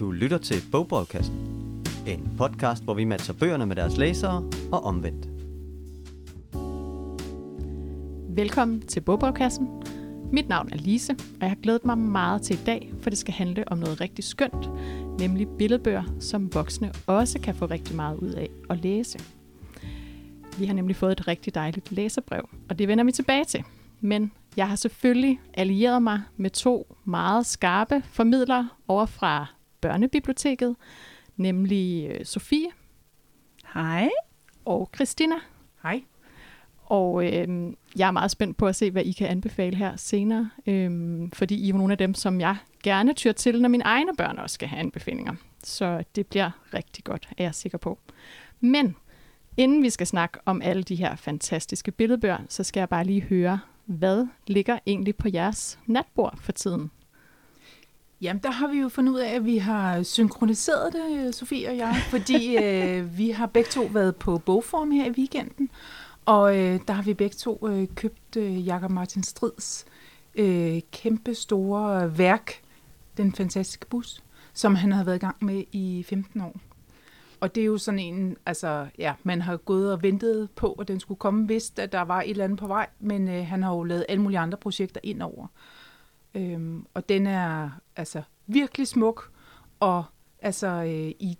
Du lytter til Bogbrevkassen. En podcast, hvor vi matcher bøgerne med deres læsere og omvendt. Velkommen til Bogbrevkassen. Mit navn er Lise, og jeg har glædet mig meget til i dag, for det skal handle om noget rigtig skønt, nemlig billedbøger, som voksne også kan få rigtig meget ud af at læse. Vi har nemlig fået et rigtig dejligt læserbrev, og det vender vi tilbage til. Men jeg har selvfølgelig allieret mig med to meget skarpe formidlere over fra Børnebiblioteket, nemlig øh, Sofie Hej. og Christina. Hej. Og øh, jeg er meget spændt på at se, hvad I kan anbefale her senere, øh, fordi I er nogle af dem, som jeg gerne tyr til, når mine egne børn også skal have anbefalinger. Så det bliver rigtig godt, er jeg sikker på. Men inden vi skal snakke om alle de her fantastiske billedbøger, så skal jeg bare lige høre, hvad ligger egentlig på jeres natbord for tiden? Jamen, der har vi jo fundet ud af, at vi har synkroniseret det, øh, Sofie og jeg, fordi øh, vi har begge to været på bogform her i weekenden, og øh, der har vi begge to øh, købt øh, Jakob Martin Strids øh, kæmpe store værk, Den Fantastiske Bus, som han har været i gang med i 15 år. Og det er jo sådan en, altså ja, man har gået og ventet på, at den skulle komme, vidst at der var et eller andet på vej, men øh, han har jo lavet alle mulige andre projekter ind over. Øhm, og den er altså virkelig smuk, og altså øh, i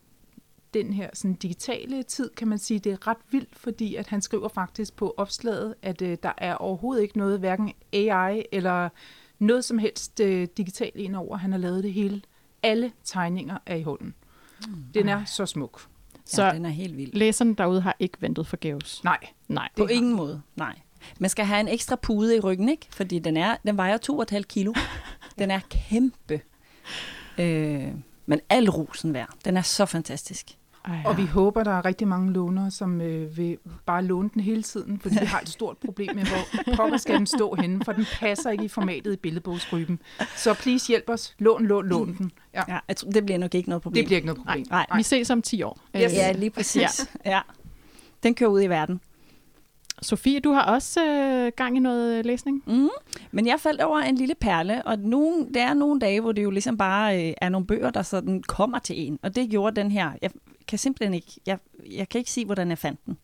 den her sådan, digitale tid, kan man sige, det er ret vildt, fordi at han skriver faktisk på opslaget, at øh, der er overhovedet ikke noget, hverken AI eller noget som helst øh, digitalt ind over. Han har lavet det hele. Alle tegninger er i hånden. Mm. Den er så smuk. Så ja, den er helt vild. læserne derude har ikke ventet forgæves. Nej, Nej. På ingen måde, nej. Man skal have en ekstra pude i ryggen, ikke? Fordi den, er, den vejer 2,5 kilo. Den er kæmpe. Øh, men al rosen værd. Den er så fantastisk. Ej, Og vi håber, der er rigtig mange lånere, som øh, vil bare låne den hele tiden, fordi vi har et stort problem med, hvor pokker skal den stå henne, for den passer ikke i formatet i billedbogsgryben. Så please hjælp os. Lån, lån, lån den. Ja, Ja, jeg tror, det bliver nok ikke noget problem. det bliver ikke noget problem. Nej, Vi ses om 10 år. Yes. Ja, lige præcis. Ja. ja. Den kører ud i verden. Sofie, du har også øh, gang i noget øh, læsning. Mm. Men jeg faldt over en lille perle, og nogle, der er nogle dage, hvor det jo ligesom bare øh, er nogle bøger, der sådan kommer til en. Og det gjorde den her. Jeg kan simpelthen ikke, jeg, jeg kan ikke sige, hvordan jeg fandt den.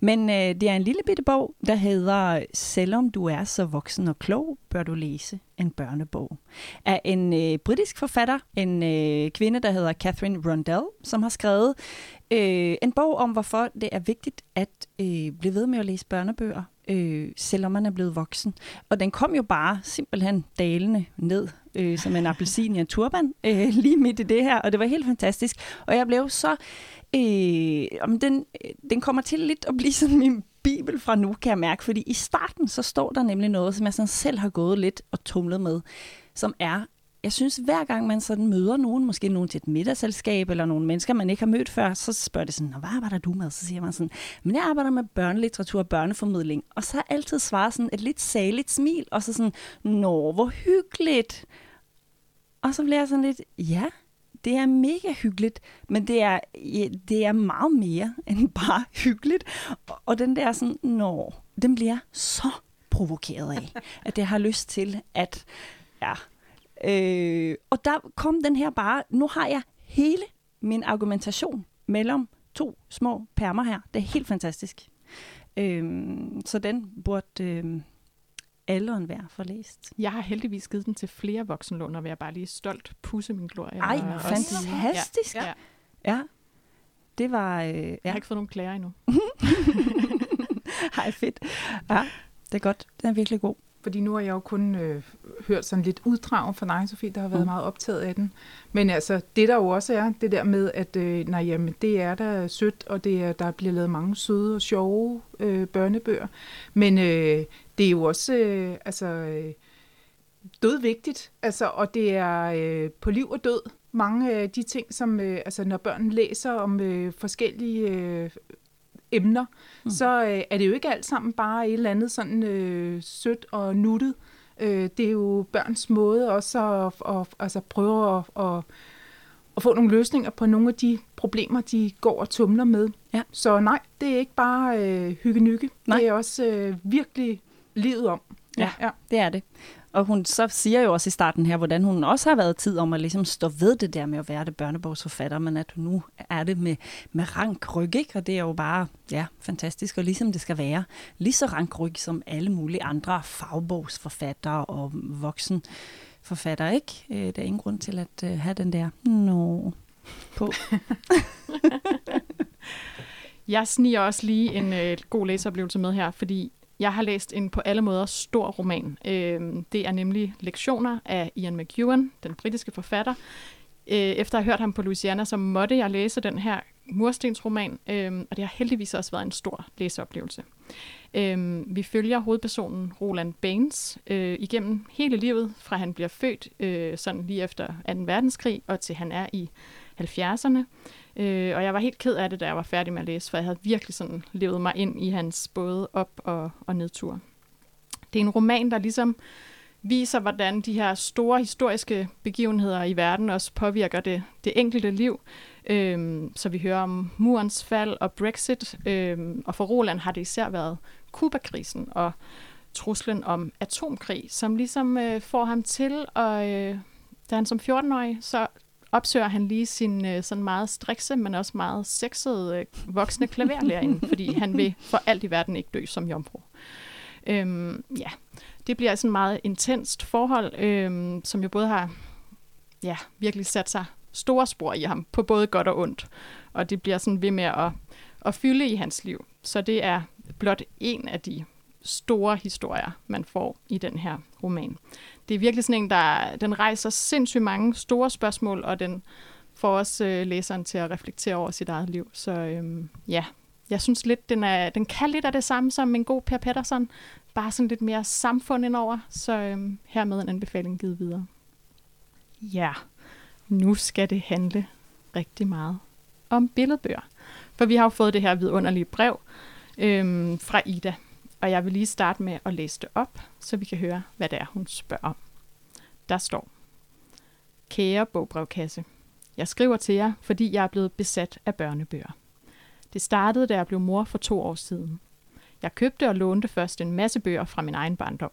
Men øh, det er en lille bitte bog, der hedder Selvom du er så voksen og klog, bør du læse en børnebog. Af en øh, britisk forfatter, en øh, kvinde, der hedder Catherine Rundell, som har skrevet øh, en bog om, hvorfor det er vigtigt at øh, blive ved med at læse børnebøger, øh, selvom man er blevet voksen. Og den kom jo bare simpelthen dalende ned, øh, som en appelsin i en turban, øh, lige midt i det her, og det var helt fantastisk. Og jeg blev så... Øh, om den, øh, den kommer til lidt at blive sådan min bibel fra nu, kan jeg mærke, fordi i starten så står der nemlig noget, som jeg sådan selv har gået lidt og tumlet med, som er, jeg synes, hver gang man sådan møder nogen, måske nogen til et middagsselskab, eller nogle mennesker, man ikke har mødt før, så spørger det sådan, hvad arbejder du med? Så siger man sådan, men jeg arbejder med børnelitteratur og børneformidling. Og så har altid svarer sådan et lidt saligt smil, og så sådan, nå, hvor hyggeligt. Og så bliver jeg sådan lidt, ja, det er mega hyggeligt, men det er, det er meget mere end bare hyggeligt. Og, den der sådan, nå, den bliver så provokeret af, at jeg har lyst til at, ja. Øh, og der kom den her bare, nu har jeg hele min argumentation mellem to små permer her. Det er helt fantastisk. Øh, så den burde øh, alle og enhver få læst. Jeg har heldigvis givet den til flere voksenlån, og jeg bare lige stolt pusse min glorie. Ej, fantastisk. Ja, ja. Ja, det var... Øh, Jeg har ja, ikke fået nogen klager endnu. Ej, fedt. Ja, det er godt. Den er virkelig god. Fordi nu har jeg jo kun øh, hørt sådan lidt uddrag fra dig, Sofie, der har været Mm. meget optaget af den. Men altså, det der jo også er, det der med, at øh, nej, jamen, det er da sødt, og det er, der bliver lavet mange søde og sjove øh, børnebøger. Men øh, det er jo også øh, altså, øh, dødvigtigt, altså, og det er øh, på liv og død. Mange af de ting, som øh, altså, når børn læser om øh, forskellige øh, emner, mm. så øh, er det jo ikke alt sammen bare et eller andet sådan øh, sødt og nuttet. Øh, det er jo børns måde også at, at, altså prøve at, at, at få nogle løsninger på nogle af de problemer, de går og tumler med. Ja. Så nej, det er ikke bare øh, hygge-nykke. Det er også øh, virkelig livet om. Ja. ja. Det er det og hun så siger jo også i starten her, hvordan hun også har været tid om at ligesom stå ved det der med at være det børnebogsforfatter, men at hun nu er det med, med rank ryg, ikke? og det er jo bare ja, fantastisk, og ligesom det skal være. Lige så rank ryg som alle mulige andre fagbogsforfattere og voksen forfatter, ikke? Øh, der er ingen grund til at øh, have den der, no på. Jeg sniger også lige en øh, god læseoplevelse med her, fordi jeg har læst en på alle måder stor roman. Øh, det er nemlig Lektioner af Ian McEwan, den britiske forfatter. Øh, efter at have hørt ham på Louisiana, så måtte jeg læse den her murstensroman, øh, og det har heldigvis også været en stor læseoplevelse. Øh, vi følger hovedpersonen Roland Baines øh, igennem hele livet, fra han bliver født øh, sådan lige efter 2. verdenskrig, og til han er i 70'erne. Øh, og jeg var helt ked af det, da jeg var færdig med at læse, for jeg havde virkelig sådan levet mig ind i hans både op- og, og nedtur. Det er en roman, der ligesom viser, hvordan de her store historiske begivenheder i verden også påvirker det, det enkelte liv. Øhm, så vi hører om murens fald og Brexit, øhm, og for Roland har det især været Kubakrisen og truslen om atomkrig, som ligesom øh, får ham til, og øh, da han som 14-årig så opsøger han lige sin øh, sådan meget strikse, men også meget sexede øh, voksne klaverlærerinde, fordi han vil for alt i verden ikke dø som jomfru. Øhm, ja, det bliver sådan et meget intenst forhold, øhm, som jo både har ja, virkelig sat sig store spor i ham, på både godt og ondt. Og det bliver sådan ved med at, at fylde i hans liv. Så det er blot en af de store historier, man får i den her roman. Det er virkelig sådan en, der den rejser sindssygt mange store spørgsmål, og den får også øh, læseren til at reflektere over sit eget liv. Så øhm, ja, jeg synes lidt, den, er, den kan lidt af det samme som en god Per Pettersson, bare sådan lidt mere samfund indover, så øhm, hermed en anbefaling givet videre. Ja, nu skal det handle rigtig meget om billedbøger. For vi har jo fået det her vidunderlige brev øhm, fra Ida, og jeg vil lige starte med at læse det op, så vi kan høre, hvad det er, hun spørger om. Der står, Kære bogbrevkasse, jeg skriver til jer, fordi jeg er blevet besat af børnebøger. Det startede, da jeg blev mor for to år siden. Jeg købte og lånte først en masse bøger fra min egen barndom.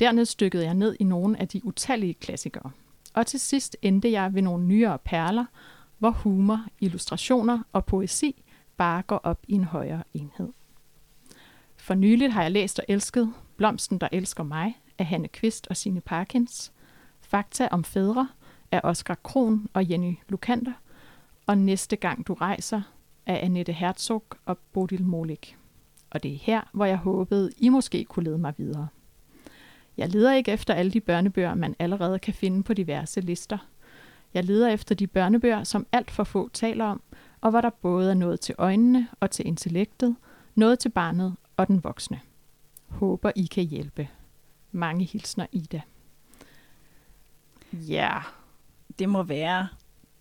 Dernæst stykkede jeg ned i nogle af de utallige klassikere. Og til sidst endte jeg ved nogle nyere perler, hvor humor, illustrationer og poesi bare går op i en højere enhed. For nyligt har jeg læst og elsket Blomsten, der elsker mig af Hanne Kvist og Sine Parkins, Fakta om fædre af Oscar Kron og Jenny Lukander, og Næste gang du rejser af Annette Herzog og Bodil Molik. Og det er her, hvor jeg håbede, I måske kunne lede mig videre. Jeg leder ikke efter alle de børnebøger, man allerede kan finde på diverse lister. Jeg leder efter de børnebøger, som alt for få taler om, og hvor der både er noget til øjnene og til intellektet, noget til barnet og den voksne. Håber, I kan hjælpe. Mange hilsner, Ida. Ja, Det må være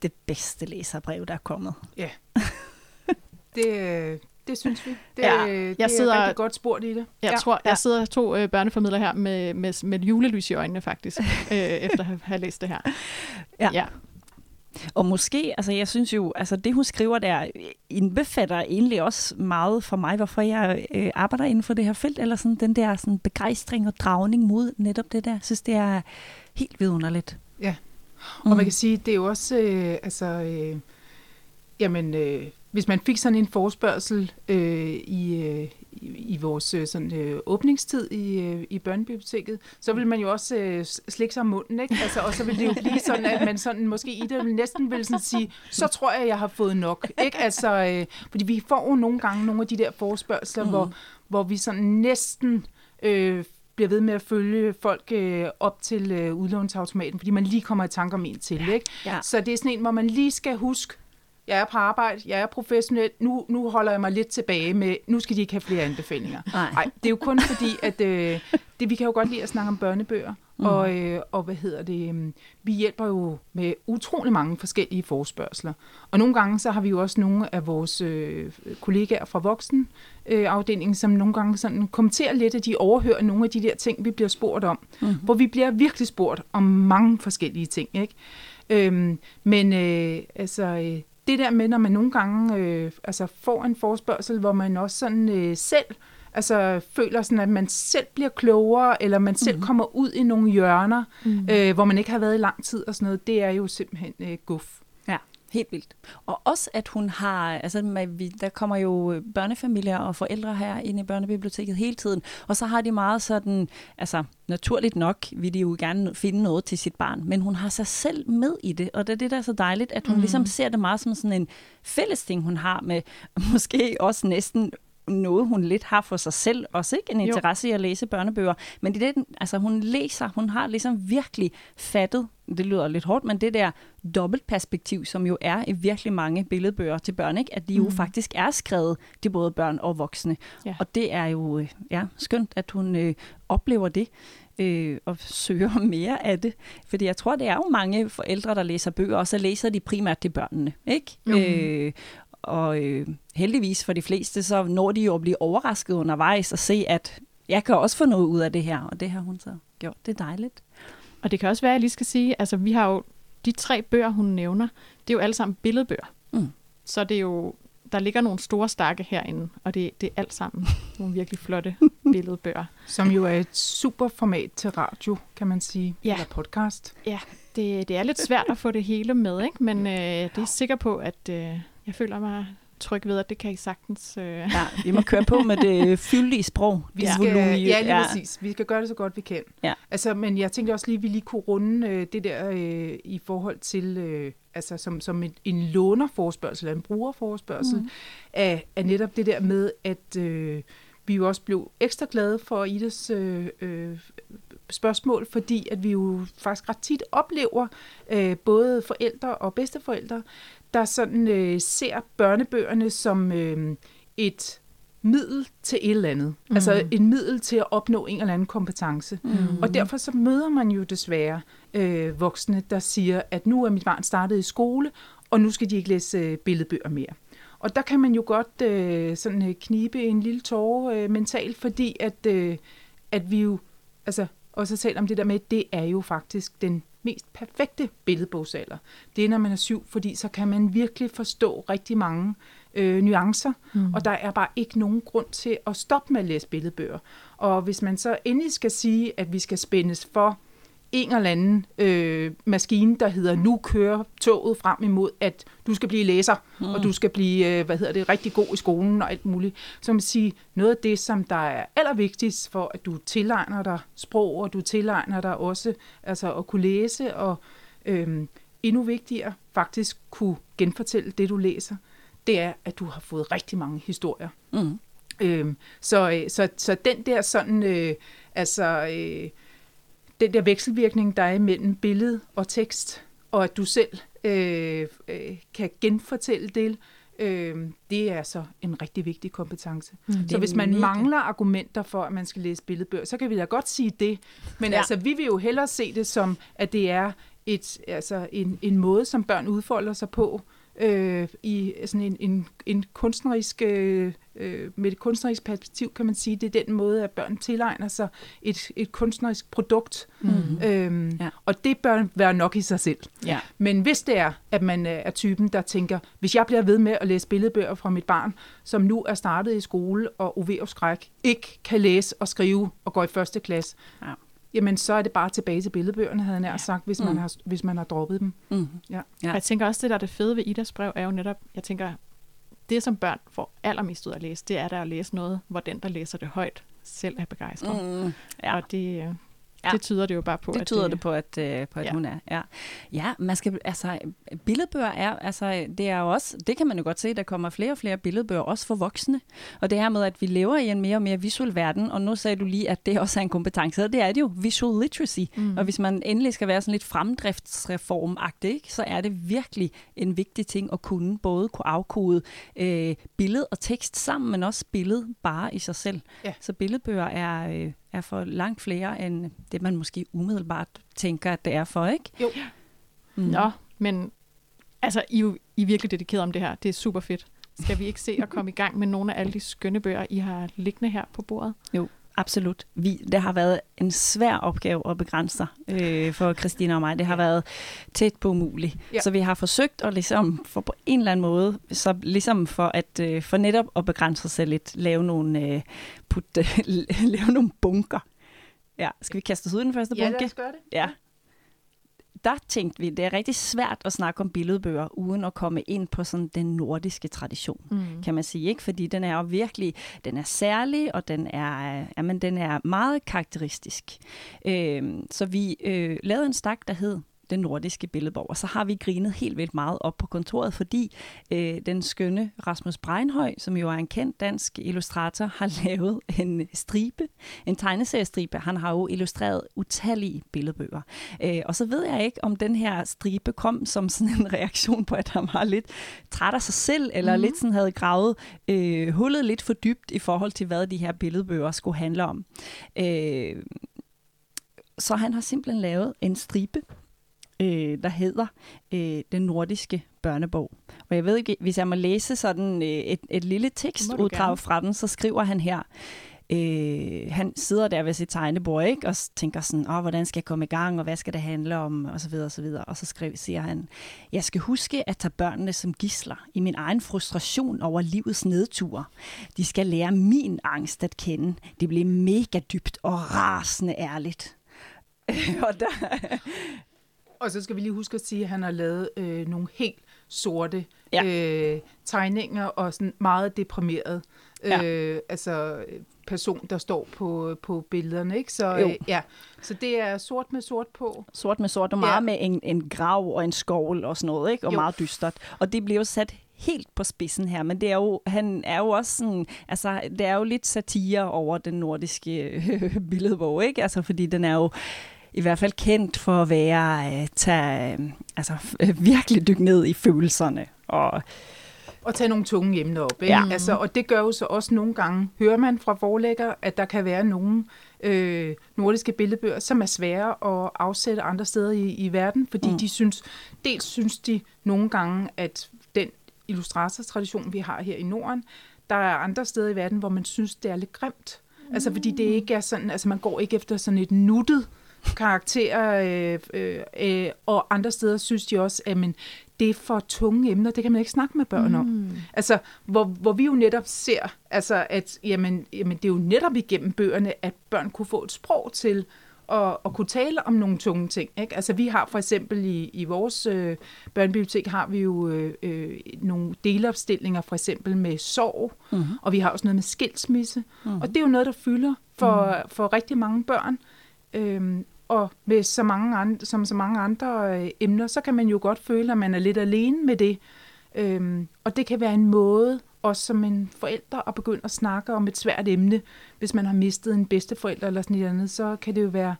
det bedste læserbrev, der er kommet. Det, øh, det synes vi. Det, Ja, det jeg sidder- er rigtig godt spurgt i det. jeg ja. tror, jeg sidder to øh, børnefamilier her med, med, med julelys i øjnene faktisk, øh, efter at have, have læst det her. Ja. ja. Og måske, altså jeg synes jo, altså det hun skriver der, indbefatter egentlig også meget for mig, hvorfor jeg øh, arbejder inden for det her felt, eller sådan den der sådan begejstring og dragning mod netop det der. Jeg synes, det er helt vidunderligt. Og man kan sige, det er jo også, øh, altså, øh, jamen, øh, hvis man fik sådan en forspørgsel øh, i, øh, i, vores øh, sådan, øh, åbningstid i, øh, i børnebiblioteket, så vil man jo også øh, slikke sig om munden, ikke? Altså, og så vil det jo blive sådan, at man sådan, måske i det næsten vil sådan sige, så tror jeg, jeg har fået nok, ikke? Altså, øh, fordi vi får jo nogle gange nogle af de der forspørgsler, mm. hvor, hvor vi sådan næsten øh, bliver ved med at følge folk øh, op til øh, udlånsautomaten, fordi man lige kommer i tanke om en til, ikke? Ja. Så det er sådan en, hvor man lige skal huske, jeg er på arbejde, jeg er professionel, nu, nu holder jeg mig lidt tilbage med, nu skal de ikke have flere anbefalinger. Nej. Det er jo kun fordi, at øh, det, vi kan jo godt lide at snakke om børnebøger, mm. og, øh, og hvad hedder det, øh, vi hjælper jo med utrolig mange forskellige forspørgseler. Og nogle gange så har vi jo også nogle af vores øh, kollegaer fra voksen øh, afdelingen, som nogle gange sådan kommenterer lidt, at de overhører nogle af de der ting, vi bliver spurgt om. Mm. Hvor vi bliver virkelig spurgt om mange forskellige ting, ikke? Øhm, men øh, altså, øh, det der med, når man nogle gange øh, altså får en forspørgsel, hvor man også sådan øh, selv altså føler sådan, at man selv bliver klogere, eller man selv Mhm. kommer ud i nogle hjørner, Mm. øh, hvor man ikke har været i lang tid og sådan noget, det er jo simpelthen øh, guf. Helt vildt. Og også, at hun har, altså der kommer jo børnefamilier og forældre her ind i børnebiblioteket hele tiden, og så har de meget sådan, altså naturligt nok vil de jo gerne finde noget til sit barn, men hun har sig selv med i det, og det er det, der er så dejligt, at hun Mhm. mm. ligesom ser det meget som sådan en fælles ting, hun har med måske også næsten noget, hun lidt har for sig selv, også ikke en Jo. interesse i at læse børnebøger, men det er det, altså hun læser, hun har ligesom virkelig fattet, det lyder lidt hårdt, men det der dobbeltperspektiv, som jo er i virkelig mange billedbøger til børn, ikke? at de jo Mhm. faktisk er skrevet til både børn og voksne. Ja. Og det er jo øh, ja, skønt, at hun øh, oplever det øh, og søger mere af det. Fordi jeg tror, det er jo mange forældre, der læser bøger, og så læser de primært til børnene. Ikke? Jo. Øh, og øh, heldigvis for de fleste, så når de jo at blive overrasket undervejs og se, at jeg kan også få noget ud af det her, og det har hun så gjort. Det er dejligt. Og det kan også være, at jeg lige skal sige, altså vi har jo de tre bøger, hun nævner, det er jo alle sammen billedbøger. Mm. Så det er jo, der ligger nogle store stakke herinde, og det, det er alt sammen nogle virkelig flotte billedbøger. Som jo er et super format til radio, kan man sige, Ja. eller podcast. Det, det er lidt svært at få det hele med, ikke? men øh, det er sikker på, at øh, jeg føler mig tryg ved, at det kan I sagtens... Øh, Ja, vi må køre på med det fyldige sprog. Vi det skal, volumen. ja, lige præcis. Vi skal gøre det så godt, vi kan. Ja. Altså, men jeg tænkte også lige, at vi lige kunne runde øh, det der øh, i forhold til, øh, altså som, som en, en lånerforspørgsel, eller en brugerforspørgsel, mm. af, af netop det der med, at øh, vi jo også blev ekstra glade for Idas øh, øh, spørgsmål, fordi at vi jo faktisk ret tit oplever øh, både forældre og bedsteforældre, der sådan øh, ser børnebøgerne som øh, et middel til et eller andet. Mm. Altså en middel til at opnå en eller anden kompetence. Mm. Og derfor så møder man jo desværre øh, voksne, der siger, at nu er mit barn startet i skole, og nu skal de ikke læse øh, billedbøger mere. Og der kan man jo godt øh, sådan øh, knibe en lille tåre øh, mentalt, fordi at, øh, at vi jo, altså også talt om det der med, at det er jo faktisk den mest perfekte billedbogsalder. Det er, når man er syv, fordi så kan man virkelig forstå rigtig mange øh, nuancer, mm. og der er bare ikke nogen grund til at stoppe med at læse billedbøger. Og hvis man så endelig skal sige, at vi skal spændes for en eller anden øh, maskine, der hedder, nu kører toget frem imod, at du skal blive læser, mm. og du skal blive, øh, hvad hedder det, rigtig god i skolen og alt muligt. Så man sige, noget af det, som der er allervigtigst for, at du tilegner dig sprog, og du tilegner dig også altså at kunne læse, og øh, endnu vigtigere, faktisk kunne genfortælle det, du læser, det er, at du har fået rigtig mange historier. Mm. Øhm, så, øh, så, så den der sådan, øh, altså, øh, den der vekselvirkning, der er imellem billede og tekst, og at du selv øh, øh, kan genfortælle det, øh, det er så en rigtig vigtig kompetence. Mm. Så hvis man mega. mangler argumenter for, at man skal læse billedbøger, så kan vi da godt sige det. Men ja. altså, vi vil jo hellere se det som, at det er et, altså en, en måde, som børn udfolder sig på, øh, i sådan en, en, en kunstnerisk, øh, øh, med et kunstnerisk perspektiv, kan man sige, det er den måde, at børn tilegner sig et, et kunstnerisk produkt. Mm. Øhm, Ja. ja. Og det bør være nok i sig selv. Ja. Men hvis det er, at man øh, er typen, der tænker, hvis jeg bliver ved med at læse billedbøger fra mit barn, som nu er startet i skole og uve og skræk, ikke kan læse og skrive og gå i første klasse, Ja. jamen så er det bare tilbage til billedbøgerne, havde jeg nær sagt, hvis, Mm. man har, hvis man har droppet dem. Mm. Ja. Og jeg tænker også, det der er det fede ved Idas brev, er jo netop, jeg tænker, det som børn får allermest ud af at læse, det er der at læse noget, hvor den, der læser det højt, selv er begejstret. Mm. Mm. Ja. Og det, øh, Ja. det tyder det jo bare på. Det at tyder det på, at, øh, på, at Ja. ja. hun er. Ja. ja, man skal, altså, billedbøger er, altså, det er jo også, det kan man jo godt se, der kommer flere og flere billedbøger, også for voksne. Og det her med, at vi lever i en mere og mere visuel verden, og nu sagde du lige, at det også er en kompetence, og det er det jo, visual literacy. Mm. Og hvis man endelig skal være sådan lidt fremdriftsreformagtig, ikke, så er det virkelig en vigtig ting at kunne både kunne afkode øh, billede og tekst sammen, men også billede bare i sig selv. Ja. Så billedbøger er, øh, er for langt flere end det, man måske umiddelbart tænker, at det er for, ikke? Jo. Mm. Nå, men altså, I er jo I er virkelig dedikeret om det her. Det er super fedt. Skal vi ikke se at komme i gang med nogle af alle de skønne bøger, I har liggende her på bordet? Absolut. Vi, det har været en svær opgave at begrænse sig øh, for Christina og mig. Det har været tæt på umuligt. Ja. Så vi har forsøgt at ligesom, for på en eller anden måde, så ligesom for, at, øh, for netop at begrænse sig lidt, lave nogle, øh, put, øh, lave nogle bunker. Ja, skal vi kaste os ud i den første Ja, bunke? lad os gøre det. Ja. Der tænkte vi, det er rigtig svært at snakke om billedbøger, uden at komme ind på sådan den nordiske tradition, Mm. kan man sige, ikke? Fordi den er jo virkelig, den er særlig, og den er, jamen, den er meget karakteristisk. Øh, så vi øh, lavede en stak, der hed den nordiske billedbog, og så har vi grinet helt vildt meget op på kontoret, fordi øh, den skønne Rasmus Breinhøj, som jo er en kendt dansk illustrator, har lavet en stribe, en tegneseriestribe. Han har jo illustreret utallige billedbøger. Øh, og så ved jeg ikke, om den her stribe kom som sådan en reaktion på, at han var lidt træt af sig selv, eller Mhm. mm. lidt sådan havde gravet øh, hullet lidt for dybt i forhold til, hvad de her billedbøger skulle handle om. Øh, så han har simpelthen lavet en stribe, øh, der hedder øh, Den Nordiske Børnebog. Og jeg ved ikke, hvis jeg må læse sådan øh, et, et lille tekstuddrag fra den, så skriver han her, Øh, han sidder der ved sit tegnebord, ikke? Og tænker sådan, Åh, hvordan skal jeg komme i gang, og hvad skal det handle om, og så videre, og så videre. Og så skriver, siger han, jeg skal huske at tage børnene som gisler i min egen frustration over livets nedture. De skal lære min angst at kende. Det bliver mega dybt og rasende ærligt. og der, Og så skal vi lige huske at sige, at han har lavet øh, nogle helt sorte Ja. øh, tegninger og sådan meget deprimeret. Ja. Øh, altså person, der står på, på billederne. Ikke? Så, Jo. øh, ja. så det er sort med sort på. sort med sort, og Ja. meget med en, en grav og en skovl og sådan noget, ikke? og Jo. meget dystert. Og det bliver jo sat helt på spidsen her, men det er jo, han er jo også sådan, altså, det er jo lidt satire over den nordiske billedbog, ikke? Altså, fordi den er jo i hvert fald kendt for at være, øh, tage, øh, altså, øh, virkelig dykke ned i følelserne. Og Og tage nogle tunge emner op. Ikke? Ja. Altså, og det gør jo så også nogle gange, hører man fra forlægger, at der kan være nogle øh, nordiske billedbøger, som er svære at afsætte andre steder i, i verden, fordi Mm. mm. de synes, dels synes de nogle gange, at den illustratortradition, vi har her i Norden, der er andre steder i verden, hvor man synes, det er lidt grimt. Altså fordi det ikke er sådan, altså man går ikke efter sådan et nuttet karakter, øh, øh, øh, og andre steder synes de også, at men, det er for tunge emner, det kan man ikke snakke med børn om. Mm. Altså, hvor, hvor vi jo netop ser, altså, at jamen, jamen, det er jo netop igennem bøgerne, at børn kunne få et sprog til at, at kunne tale om nogle tunge ting. Ikke? Altså, vi har for eksempel i, i vores øh, børnebibliotek, har vi jo øh, øh, nogle delopstillinger, for eksempel med sorg, mm-hmm. og vi har også noget med skilsmisse. Mhm. Og det er jo noget, der fylder for, mm. for rigtig mange børn. Øhm, og med så mange andre, som så mange andre øh, emner, så kan man jo godt føle, at man er lidt alene med det. Øhm, og det kan være en måde, også som en forælder, at begynde at snakke om et svært emne. Hvis man har mistet en bedsteforælder eller sådan noget andet, så kan det jo være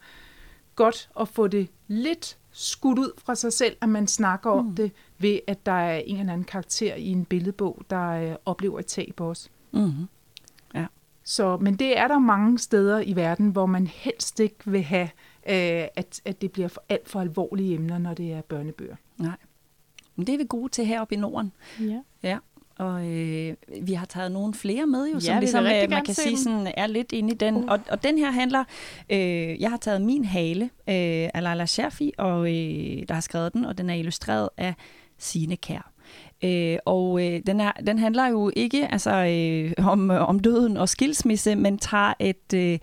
godt at få det lidt skudt ud fra sig selv, at man snakker om Mm. det, ved at der er en eller anden karakter i en billedbog, der øh, oplever et tab også. Mm-hmm. Så, men det er der mange steder i verden, hvor man helst ikke vil have, øh, at, at det bliver for, alt for alvorlige emner, når det er børnebøger. Nej. Men det er vi gode til heroppe i Norden. Ja. Og øh, vi har taget nogle flere med, jo, Ja, som ligesom, øh, man kan sige, sådan, er lidt inde i den. Uh. Og, og den her handler, øh, jeg har taget min hale øh, af Laila Scherfi, og øh, der har skrevet den, og den er illustreret af Sine Kær. Øh, og øh, den, er, den handler jo ikke altså, øh, om, om døden og skilsmisse, men tager et, øh,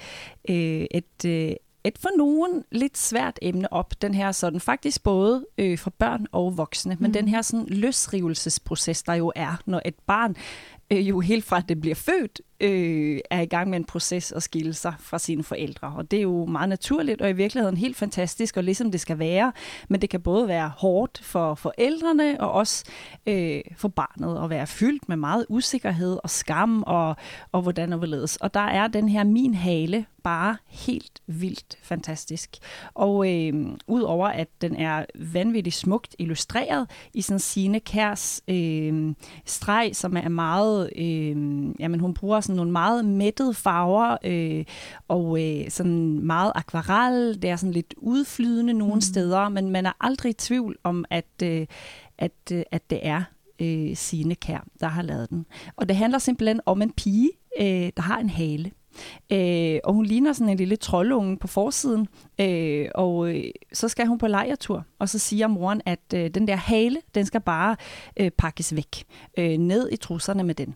øh, et, øh, et for nogen lidt svært emne op. Den her sådan faktisk både øh, for børn og voksne, men Mm. den her sådan løsrivelsesproces, der jo er, når et barn øh, jo helt fra det bliver født, øh, er i gang med en proces at skille sig fra sine forældre. Og det er jo meget naturligt, og i virkeligheden helt fantastisk, og ligesom det skal være. Men det kan både være hårdt for forældrene, og også øh, for barnet at være fyldt med meget usikkerhed og skam, og, og hvordan og hvorledes. Og der er den her min hale bare helt vildt fantastisk. Og øh, udover at den er vanvittigt smukt illustreret i sådan sine Kærs øh, streg, som er meget, øh, jamen hun bruger sådan nogle meget mættede farver, øh, og øh, sådan meget akvarel, det er sådan lidt udflydende nogle mm. steder, men man er aldrig i tvivl om, at, øh, at, øh, at det er øh, Signe Kær, der har lavet den. Og det handler simpelthen om en pige, øh, der har en hale. Øh, og hun ligner sådan en lille troldunge på forsiden. Øh, og øh, så skal hun på lejertur, og så siger moren, at øh, den der hale, den skal bare øh, pakkes væk. Øh, ned i trusserne med den.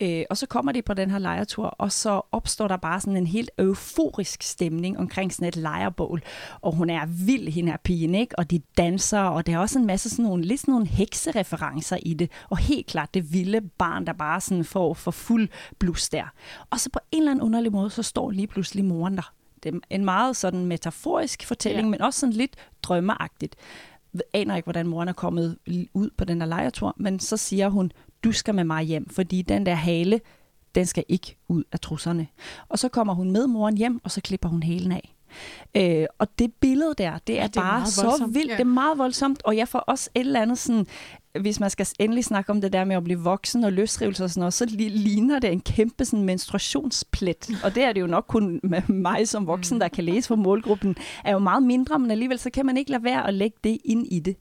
Øh, og så kommer de på den her lejertur, og så opstår der bare sådan en helt euforisk stemning omkring sådan et lejerbål. Og hun er vild, hende her pigen, ikke? Og de danser, og der er også en masse sådan nogle, lidt sådan nogle heksereferencer i det. Og helt klart det vilde barn, der bare sådan får for fuld blus der. Og så på en eller anden underlig måde, så står lige pludselig moren der. Det er en meget sådan metaforisk fortælling, ja. men også sådan lidt drømmeagtigt aner ikke, hvordan moren er kommet ud på den her lejertur, men så siger hun, du skal med mig hjem, fordi den der hale, den skal ikke ud af trusserne. Og så kommer hun med moren hjem, og så klipper hun halen af. Øh, og det billede der, det er, ja, det er bare så vildt. Ja. Det er meget voldsomt, og jeg får også et eller andet sådan hvis man skal endelig snakke om det der med at blive voksen og løsrivelse og sådan noget, så ligner det en kæmpe sådan, menstruationsplet. Og det er det jo nok kun med mig som voksen, mm. der kan læse for målgruppen, er jo meget mindre, men alligevel så kan man ikke lade være at lægge det ind i det.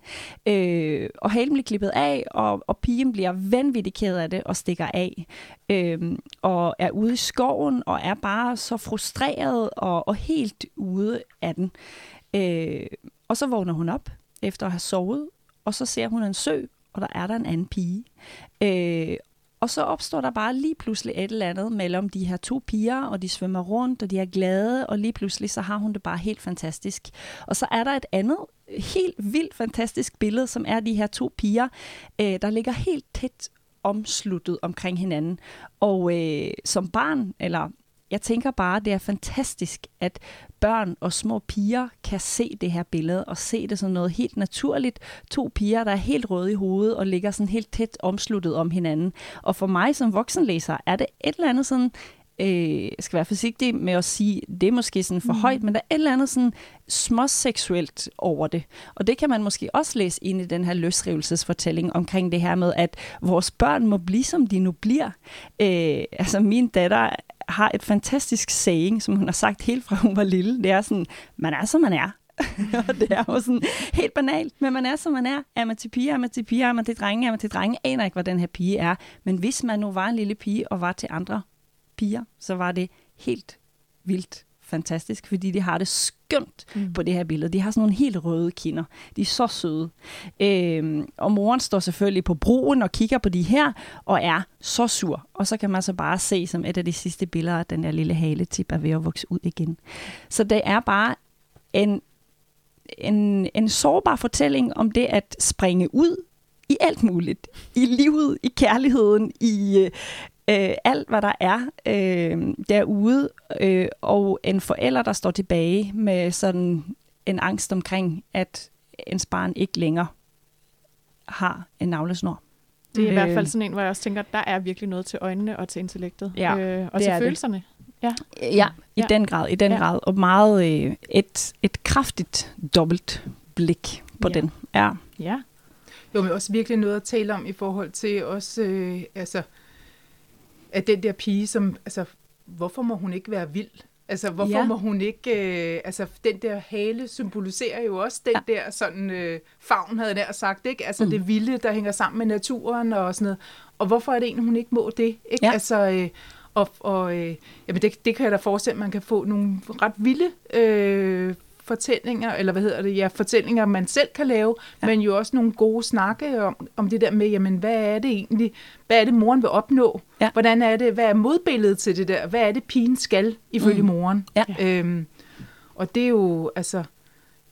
Øh, og halen bliver klippet af, og, og pigen bliver vanvittigt ked af det og stikker af. Øh, og er ude i skoven og er bare så frustreret og, og helt ude af den. Øh, og så vågner hun op efter at have sovet, og så ser hun en sø, og der er der en anden pige. Øh, og så opstår der bare lige pludselig et eller andet mellem de her to piger, og de svømmer rundt, og de er glade, og lige pludselig så har hun det bare helt fantastisk. Og så er der et andet helt vildt fantastisk billede, som er de her to piger, øh, der ligger helt tæt omsluttet omkring hinanden. Og øh, som barn, eller jeg tænker bare, det er fantastisk, at børn og små piger kan se det her billede og se det som noget helt naturligt. To piger, der er helt røde i hovedet og ligger sådan helt tæt omsluttet om hinanden. Og for mig som voksenlæser er det et eller andet sådan, øh, skal være forsigtig med at sige, det er måske sådan for mm. højt, men der er et eller andet sådan småseksuelt over det. Og det kan man måske også læse ind i den her løsrivelsesfortælling omkring det her med, at vores børn må blive, som de nu bliver. Øh, altså min datter har et fantastisk saying, som hun har sagt helt fra hun var lille. Det er sådan, man er, som man er. og det er jo sådan helt banalt, men man er, som man er. Er man til piger, er man til piger, er man til drenge, er man til drenge. Aner ikke, hvad den her pige er. Men hvis man nu var en lille pige og var til andre piger, så var det helt vildt fantastisk, fordi de har det skønt mm. på det her billede. De har sådan nogle helt røde kinder. De er så søde. Øhm, og moren står selvfølgelig på broen og kigger på de her, og er så sur. Og så kan man så bare se som et af de sidste billeder, at den der lille haletip er ved at vokse ud igen. Så det er bare en, en, en sårbar fortælling om det at springe ud i alt muligt. I livet, i kærligheden, i øh, alt, hvad der er øh, derude, øh, og en forælder, der står tilbage med sådan en angst omkring, at ens barn ikke længere har en navlesnor. Det er øh, i hvert fald sådan en, hvor jeg også tænker, at der er virkelig noget til øjnene og til intellektet. Ja, øh, og til følelserne. Ja. ja, i ja. den grad, i den ja. grad. Og meget øh, et, et kraftigt dobbelt blik på ja. den. Ja. ja. Jo, men også virkelig noget at tale om i forhold til også, øh, altså, at den der pige, som, altså, hvorfor må hun ikke være vild? Altså, hvorfor ja. må hun ikke... Øh, altså, den der hale symboliserer jo også den ja. der sådan øh, favn, havde jeg sagt, ikke? Altså, mm. det vilde, der hænger sammen med naturen og sådan noget. Og hvorfor er det egentlig, hun ikke må det? Ikke? Ja. Altså, øh, og, og øh, jamen det, det kan jeg da forestille, at man kan få nogle ret vilde øh, fortællinger, eller hvad hedder det, ja, fortællinger, man selv kan lave, ja. men jo også nogle gode snakke om, om det der med, jamen, hvad er det egentlig, hvad er det, moren vil opnå? Ja. Hvordan er det, hvad er modbilledet til det der? Hvad er det, pigen skal, ifølge mm. moren? Ja. Øhm, og det er jo, altså,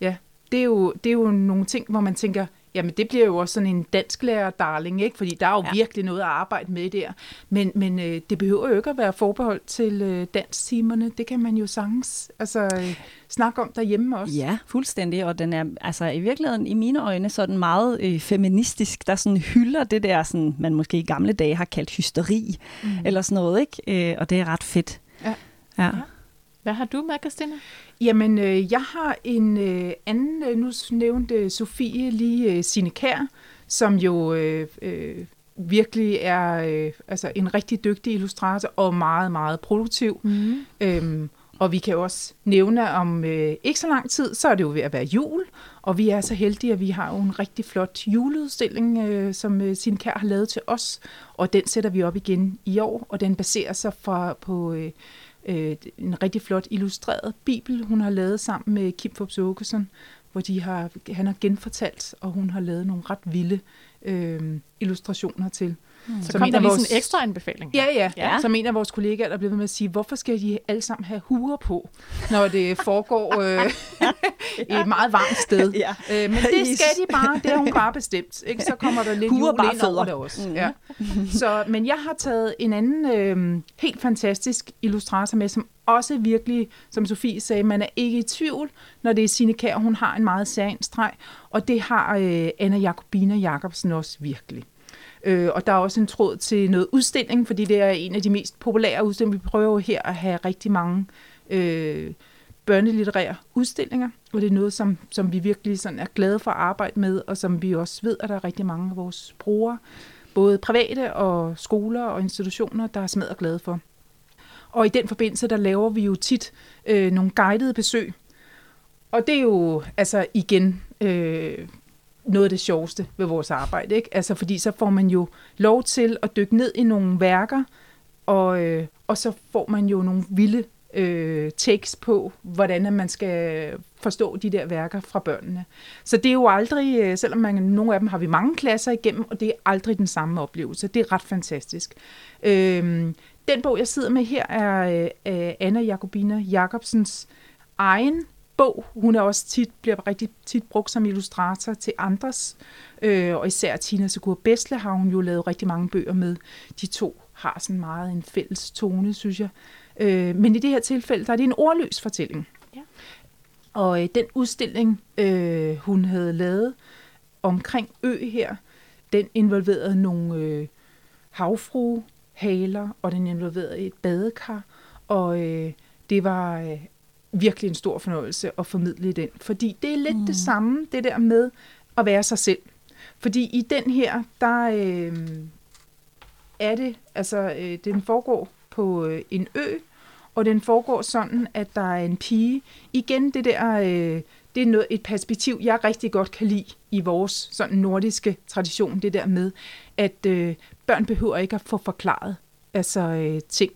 ja, det er jo, det er jo nogle ting, hvor man tænker, jamen det bliver jo også sådan en dansk lærer darling, ikke? Fordi der er jo ja. virkelig noget at arbejde med der. Men, men øh, det behøver jo ikke at være forbeholdt til øh, danstimerne. Det kan man jo sagtens altså, øh, snakke om derhjemme også. Ja, fuldstændig. Og den er altså i virkeligheden i mine øjne sådan meget øh, feministisk, der sådan hylder det der, sådan, man måske i gamle dage har kaldt hysteri, mm. eller sådan noget, ikke? Øh, og det er ret fedt. Ja. ja. ja. Hvad har du med, Christina? Jamen, øh, jeg har en øh, anden, øh, nu nævnte Sofie lige øh, Sine Kær, som jo øh, øh, virkelig er øh, altså en rigtig dygtig illustrator og meget, meget produktiv. Mm. Øhm, og vi kan også nævne om øh, ikke så lang tid, så er det jo ved at være jul, og vi er så heldige, at vi har jo en rigtig flot juleudstilling, øh, som øh, Sine Kær har lavet til os, og den sætter vi op igen i år, og den baserer sig fra, på... Øh, øh, en rigtig flot illustreret bibel, hun har lavet sammen med Kim Forbes Åkesson, hvor de har, han har genfortalt, og hun har lavet nogle ret vilde øh, illustrationer til. Mm. Så Som kom der lige vores- sådan en ekstra anbefaling. Ja, ja, Ja. Som en af vores kollegaer, der blev ved med at sige, hvorfor skal de alle sammen have huer på, når det foregår øh, i et meget varmt sted. Ja. Øh, men det skal de bare, det har hun bare bestemt. Ikke? Så kommer der lidt Huer bare ind over det også. Mhm. Ja. Så, men jeg har taget en anden øh, helt fantastisk illustrator med, som også virkelig, som Sofie sagde, man er ikke i tvivl, når det er Signe Kjær, hun har en meget særlig streg, og det har øh, Anna Jacobina Jacobsen også virkelig. Øh, og der er også en tråd til noget udstilling, fordi det er en af de mest populære udstillinger. Vi prøver jo her at have rigtig mange øh, børnelitterære udstillinger, og det er noget, som, som vi virkelig sådan er glade for at arbejde med, og som vi også ved, at der er rigtig mange af vores brugere, både private og skoler og institutioner, der er smadret glade for. Og i den forbindelse, der laver vi jo tit øh, nogle guidede besøg. Og det er jo altså igen øh, noget af det sjoveste ved vores arbejde. Ikke? Altså, fordi så får man jo lov til at dykke ned i nogle værker, og, øh, og så får man jo nogle vilde øh, takes på, hvordan at man skal forstå de der værker fra børnene. Så det er jo aldrig, øh, selvom man, nogle af dem har vi mange klasser igennem, og det er aldrig den samme oplevelse. Det er ret fantastisk. Øh, den bog, jeg sidder med her, er øh, Anna Jacobina Jacobsens egen bog. Hun er også tit, bliver rigtig tit brugt som illustrator til andres, øh, og især Tina Segur Besle har hun jo lavet rigtig mange bøger med. De to har sådan meget en fælles tone, synes jeg. Øh, men i det her tilfælde, der er det en ordløs fortælling. Ja. Og øh, den udstilling, øh, hun havde lavet omkring ø her, den involverede nogle øh, havfruhaler, og den involverede et badekar, og øh, det var øh, virkelig en stor fornøjelse at formidle den, fordi det er lidt mm. det samme, det der med at være sig selv. Fordi i den her, der øh, er det, altså øh, den foregår på øh, en ø, og den foregår sådan, at der er en pige. Igen det der, øh, det er noget, et perspektiv, jeg rigtig godt kan lide i vores sådan nordiske tradition, det der med, at øh, børn behøver ikke at få forklaret altså, øh, ting.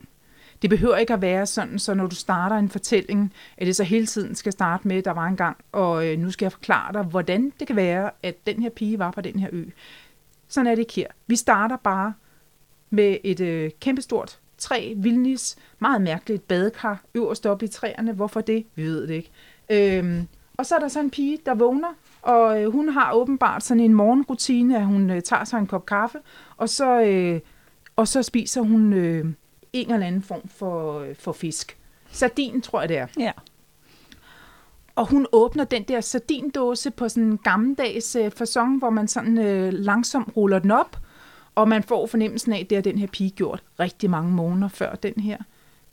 Det behøver ikke at være sådan, så når du starter en fortælling, at det så hele tiden skal starte med, at der var en gang, og øh, nu skal jeg forklare dig, hvordan det kan være, at den her pige var på den her ø. Sådan er det ikke her. Vi starter bare med et øh, kæmpestort træ, vildnis, meget mærkeligt badekar øverst oppe i træerne. Hvorfor det? Vi ved det ikke. Øhm, og så er der så en pige, der vågner, og øh, hun har åbenbart sådan en morgenrutine, at hun øh, tager sig en kop kaffe, og så, øh, og så spiser hun øh, en eller anden form for, øh, for fisk. Sardin, tror jeg det er. Ja. Og hun åbner den der sardindåse på sådan en gammeldags øh, fasong, hvor man sådan øh, langsomt ruller den op, og man får fornemmelsen af, at det har den her pige gjort rigtig mange måneder før den her.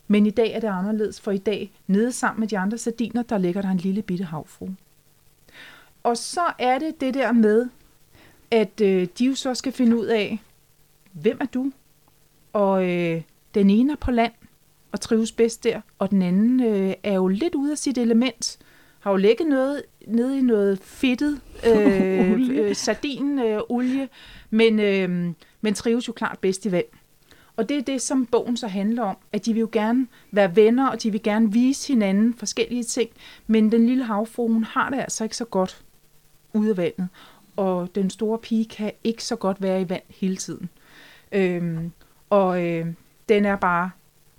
Men i dag er det anderledes, for i dag, nede sammen med de andre sardiner, der ligger der en lille bitte havfru. Og så er det det der med, at øh, de jo så skal finde ud af, hvem er du? Og øh, den ene er på land og trives bedst der, og den anden øh, er jo lidt ude af sit element, har jo lægget noget nede i noget fedtet øh, øh, sardin øh, olie, men, øh, men trives jo klart bedst i vand. Og det er det, som bogen så handler om, at de vil jo gerne være venner, og de vil gerne vise hinanden forskellige ting, men den lille havfru, hun har det altså ikke så godt ude af vandet, og den store pige kan ikke så godt være i vand hele tiden. Øhm, og øh, den er bare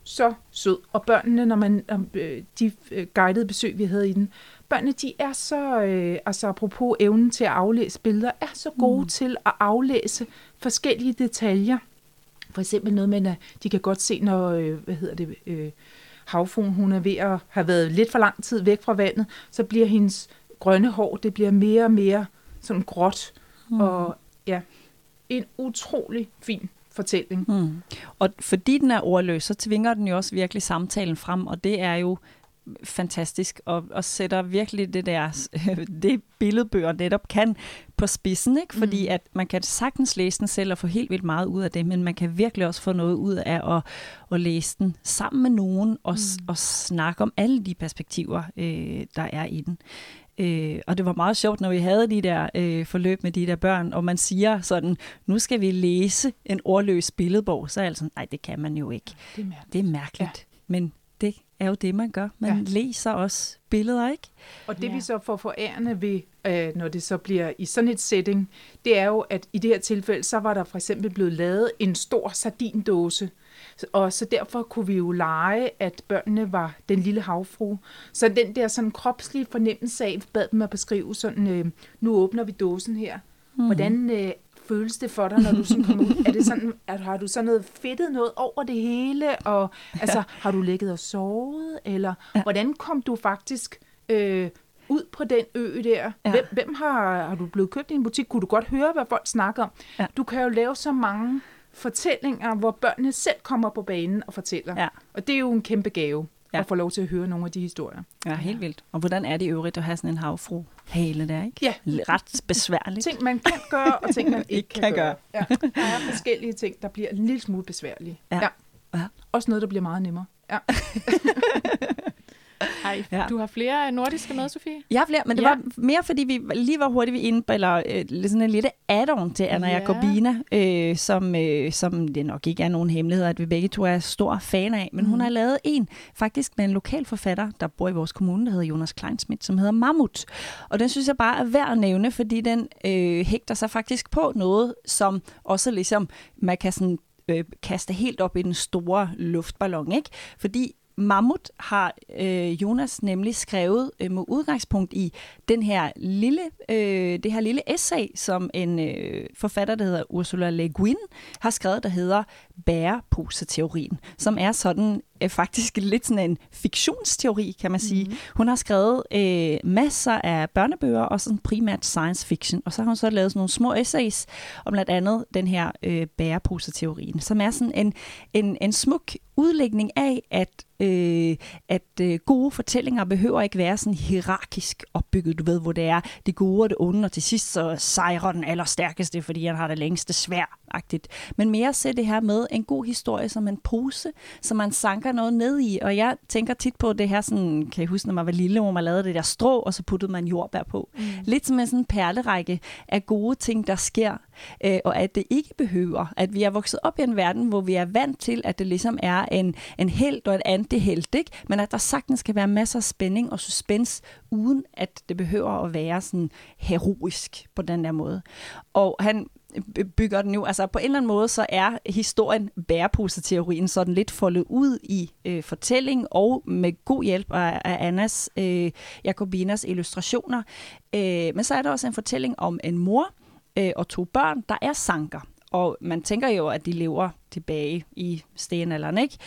så sød. Og børnene, når man øh, de øh, guidede besøg, vi havde i den, børnene, de er så, øh, altså apropos evnen til at aflæse billeder, er så gode mm. til at aflæse forskellige detaljer. For eksempel noget med, at de kan godt se, når, øh, hvad hedder det, øh, havfruen, hun er ved at have været lidt for lang tid væk fra vandet, så bliver hendes grønne hår, det bliver mere og mere sådan gråt. Mm. Og ja, en utrolig fin fortælling. Mm. Og fordi den er ordløs, så tvinger den jo også virkelig samtalen frem, og det er jo fantastisk, og, og sætter virkelig det der, det billedbøger netop kan på spidsen, ikke? fordi mm. at man kan sagtens læse den selv og få helt vildt meget ud af det, men man kan virkelig også få noget ud af at, at læse den sammen med nogen og, mm. og snakke om alle de perspektiver, øh, der er i den. Øh, og det var meget sjovt, når vi havde de der øh, forløb med de der børn, og man siger sådan, nu skal vi læse en ordløs billedbog, så er jeg sådan, nej, det kan man jo ikke. Det er mærkeligt. Det er mærkeligt. Ja. Men det er jo det, man gør. Man Ja. ja. læser også billeder, ikke? Og det Ja. ja. vi så får forærende ved, øh, når det så bliver i sådan et setting, det er jo, at i det her tilfælde, så var der for eksempel blevet lavet en stor sardindåse. Og så derfor kunne vi jo lege, at børnene var den lille havfru. Så den der sådan kropslige fornemmelse af, bad dem at beskrive sådan, øh, nu åbner vi dåsen her. Mm. Hvordan øh, føles det for dig, når du sådan kommer ud? Er det sådan, at har du så noget fedtet noget over det hele? Og altså, har du ligget og sovet? Eller ja. hvordan kom du faktisk øh, ud på den ø der? Ja. Ja. Hvem, hvem har, har du blevet købt i en butik? Kunne du godt høre, hvad folk snakker om? Ja. Du kan jo lave så mange fortællinger, hvor børnene selv kommer på banen og fortæller. Ja. Og det er jo en kæmpe gave Ja. ja. at få lov til at høre nogle af de historier. Ja, helt vildt. Og hvordan er det i øvrigt at have sådan en havfru hale der, ikke? Ja. Ret besværligt. Ting, man kan gøre, og ting, man ikke kan, kan gøre. Ja. Der er forskellige ting, der bliver en lille smule besværlige. Ja. Ja. Også noget, der bliver meget nemmere. Ja. Ej, Ja. du har flere nordiske med, Sofie? Jeg har flere, men det Ja. var mere, fordi vi lige var hurtigt inde på, eller øh, lidt sådan en lille add-on til Anna Ja. Jacobina, øh, som, øh, som det nok ikke er nogen hemmelighed, at vi begge to er stor fan af. Men mm. hun har lavet en, faktisk med en lokal forfatter, der bor i vores kommune, der hedder Jonas Kleinsmith, som hedder Mammut. Og den synes jeg bare er værd at nævne, fordi den øh, hægter sig faktisk på noget, som også ligesom, man kan sådan øh, kaste helt op i den store luftballon, ikke? Fordi Mammut har øh, Jonas nemlig skrevet øh, med udgangspunkt i den her lille, øh, det her lille essay, som en øh, forfatter, der hedder Ursula Le Guin, har skrevet, der hedder Bæreposeteorien, som er sådan øh, faktisk lidt sådan en fiktionsteori, kan man sige. Mm-hmm. Hun har skrevet øh, masser af børnebøger, og sådan primært science fiction, og så har hun så lavet sådan nogle små essays om blandt andet den her øh, bæreposeteorien, som er sådan en, en, en smuk udlægning af, at, øh, at øh, gode fortællinger behøver ikke være sådan hierarkisk opbygget, du ved, hvor det er det gode og det onde, og til sidst så sejrer den allerstærkeste, fordi han har det længste svær-agtigt. Men mere se det her med en god historie som en pose, som man sanker noget ned i, og jeg tænker tit på det her, sådan, kan jeg huske, når man var lille, hvor man lavede det der strå, og så puttede man jordbær på. Mm. Lidt som en sådan perlerække af gode ting, der sker, øh, og at det ikke behøver, at vi er vokset op i en verden, hvor vi er vant til, at det ligesom er en, en held og en antihelt, ikke? men at der sagtens kan være masser af spænding og suspense, uden at det behøver at være sådan heroisk på den der måde. Og han bygger den nu, altså på en eller anden måde, så er historien bæreposeteorien sådan lidt foldet ud i øh, fortælling og med god hjælp af, af Annas, øh, Jacobinas illustrationer. Øh, men så er der også en fortælling om en mor øh, og to børn, der er sanker. Og man tænker jo, at de lever tilbage i stenalderen, ikke?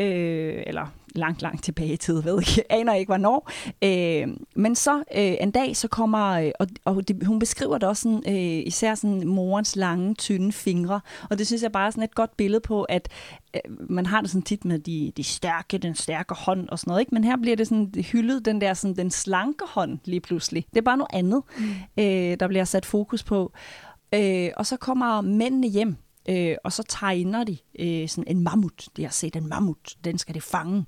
Øh, eller langt, langt tilbage i tid, ved ikke. Jeg aner ikke, hvornår. Øh, men så øh, en dag, så kommer, øh, og, og det, hun beskriver det også sådan, øh, især sådan morens lange, tynde fingre. Og det synes jeg bare er sådan et godt billede på, at øh, man har det sådan tit med de, de stærke, den stærke hånd og sådan noget, ikke? Men her bliver det sådan hyldet, den der sådan, den slanke hånd lige pludselig. Det er bare noget andet, mm. øh, der bliver sat fokus på. Øh, og så kommer mændene hjem, øh, og så tegner de øh, sådan en mammut. De har set en mammut, den skal det fange.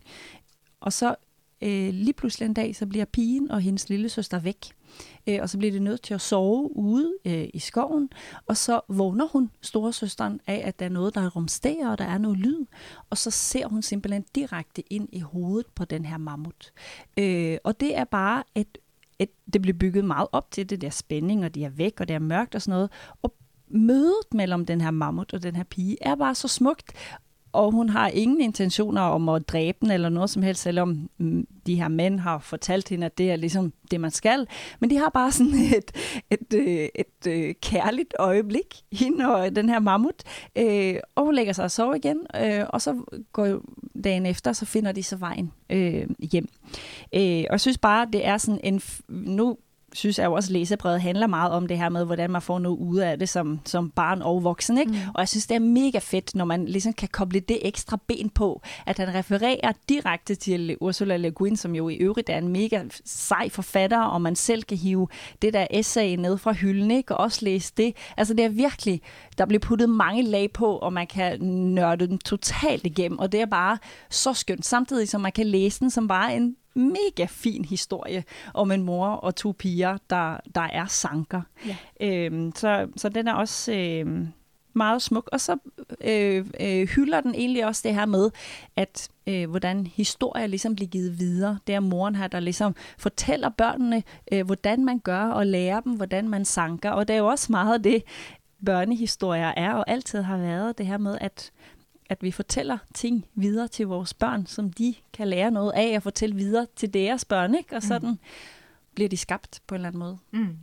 Og så øh, lige pludselig en dag, så bliver pigen og hendes lille søster væk. Øh, og så bliver de nødt til at sove ude øh, i skoven. Og så vågner hun, storesøsteren, af, at der er noget, der rumsterer, og der er noget lyd. Og så ser hun simpelthen direkte ind i hovedet på den her mammut. Øh, og det er bare et et, det bliver bygget meget op til det der spænding, og de er væk, og det er mørkt og sådan noget. Og mødet mellem den her mammut og den her pige er bare så smukt, og hun har ingen intentioner om at dræbe den eller noget som helst, selvom mm, de her mænd har fortalt hende, at det er ligesom det, man skal. Men de har bare sådan et, et, øh, et, et, et kærligt øjeblik, hende og den her mammut. Øh, og hun lægger sig og sover igen, øh, og så går dagen efter, så finder de så vejen øh, hjem. Øh, og jeg synes bare, det er sådan en... Nu synes jeg jo også, at læsebrevet handler meget om det her med, hvordan man får noget ud af det som, som barn og voksen. Ikke? Mm. Og jeg synes, det er mega fedt, når man ligesom kan koble det ekstra ben på, at han refererer direkte til Ursula Le Guin, som jo i øvrigt er en mega sej forfatter, og man selv kan hive det der essay ned fra hylden, ikke? og også læse det. Altså det er virkelig, der bliver puttet mange lag på, og man kan nørde den totalt igennem, og det er bare så skønt, samtidig som man kan læse den som bare en mega fin historie om en mor og to piger, der, der er sanker. Ja. Øhm, så, så den er også... Øhm, meget smuk, og så øh, øh, hylder den egentlig også det her med, at øh, hvordan historier ligesom bliver givet videre. Det er moren her, der ligesom fortæller børnene, øh, hvordan man gør, og lærer dem, hvordan man sanker. Og det er jo også meget det, børnehistorier er, og altid har været det her med, at at vi fortæller ting videre til vores børn, som de kan lære noget af at fortælle videre til deres børn, ikke? og sådan mm. bliver de skabt på en eller anden måde. Mm.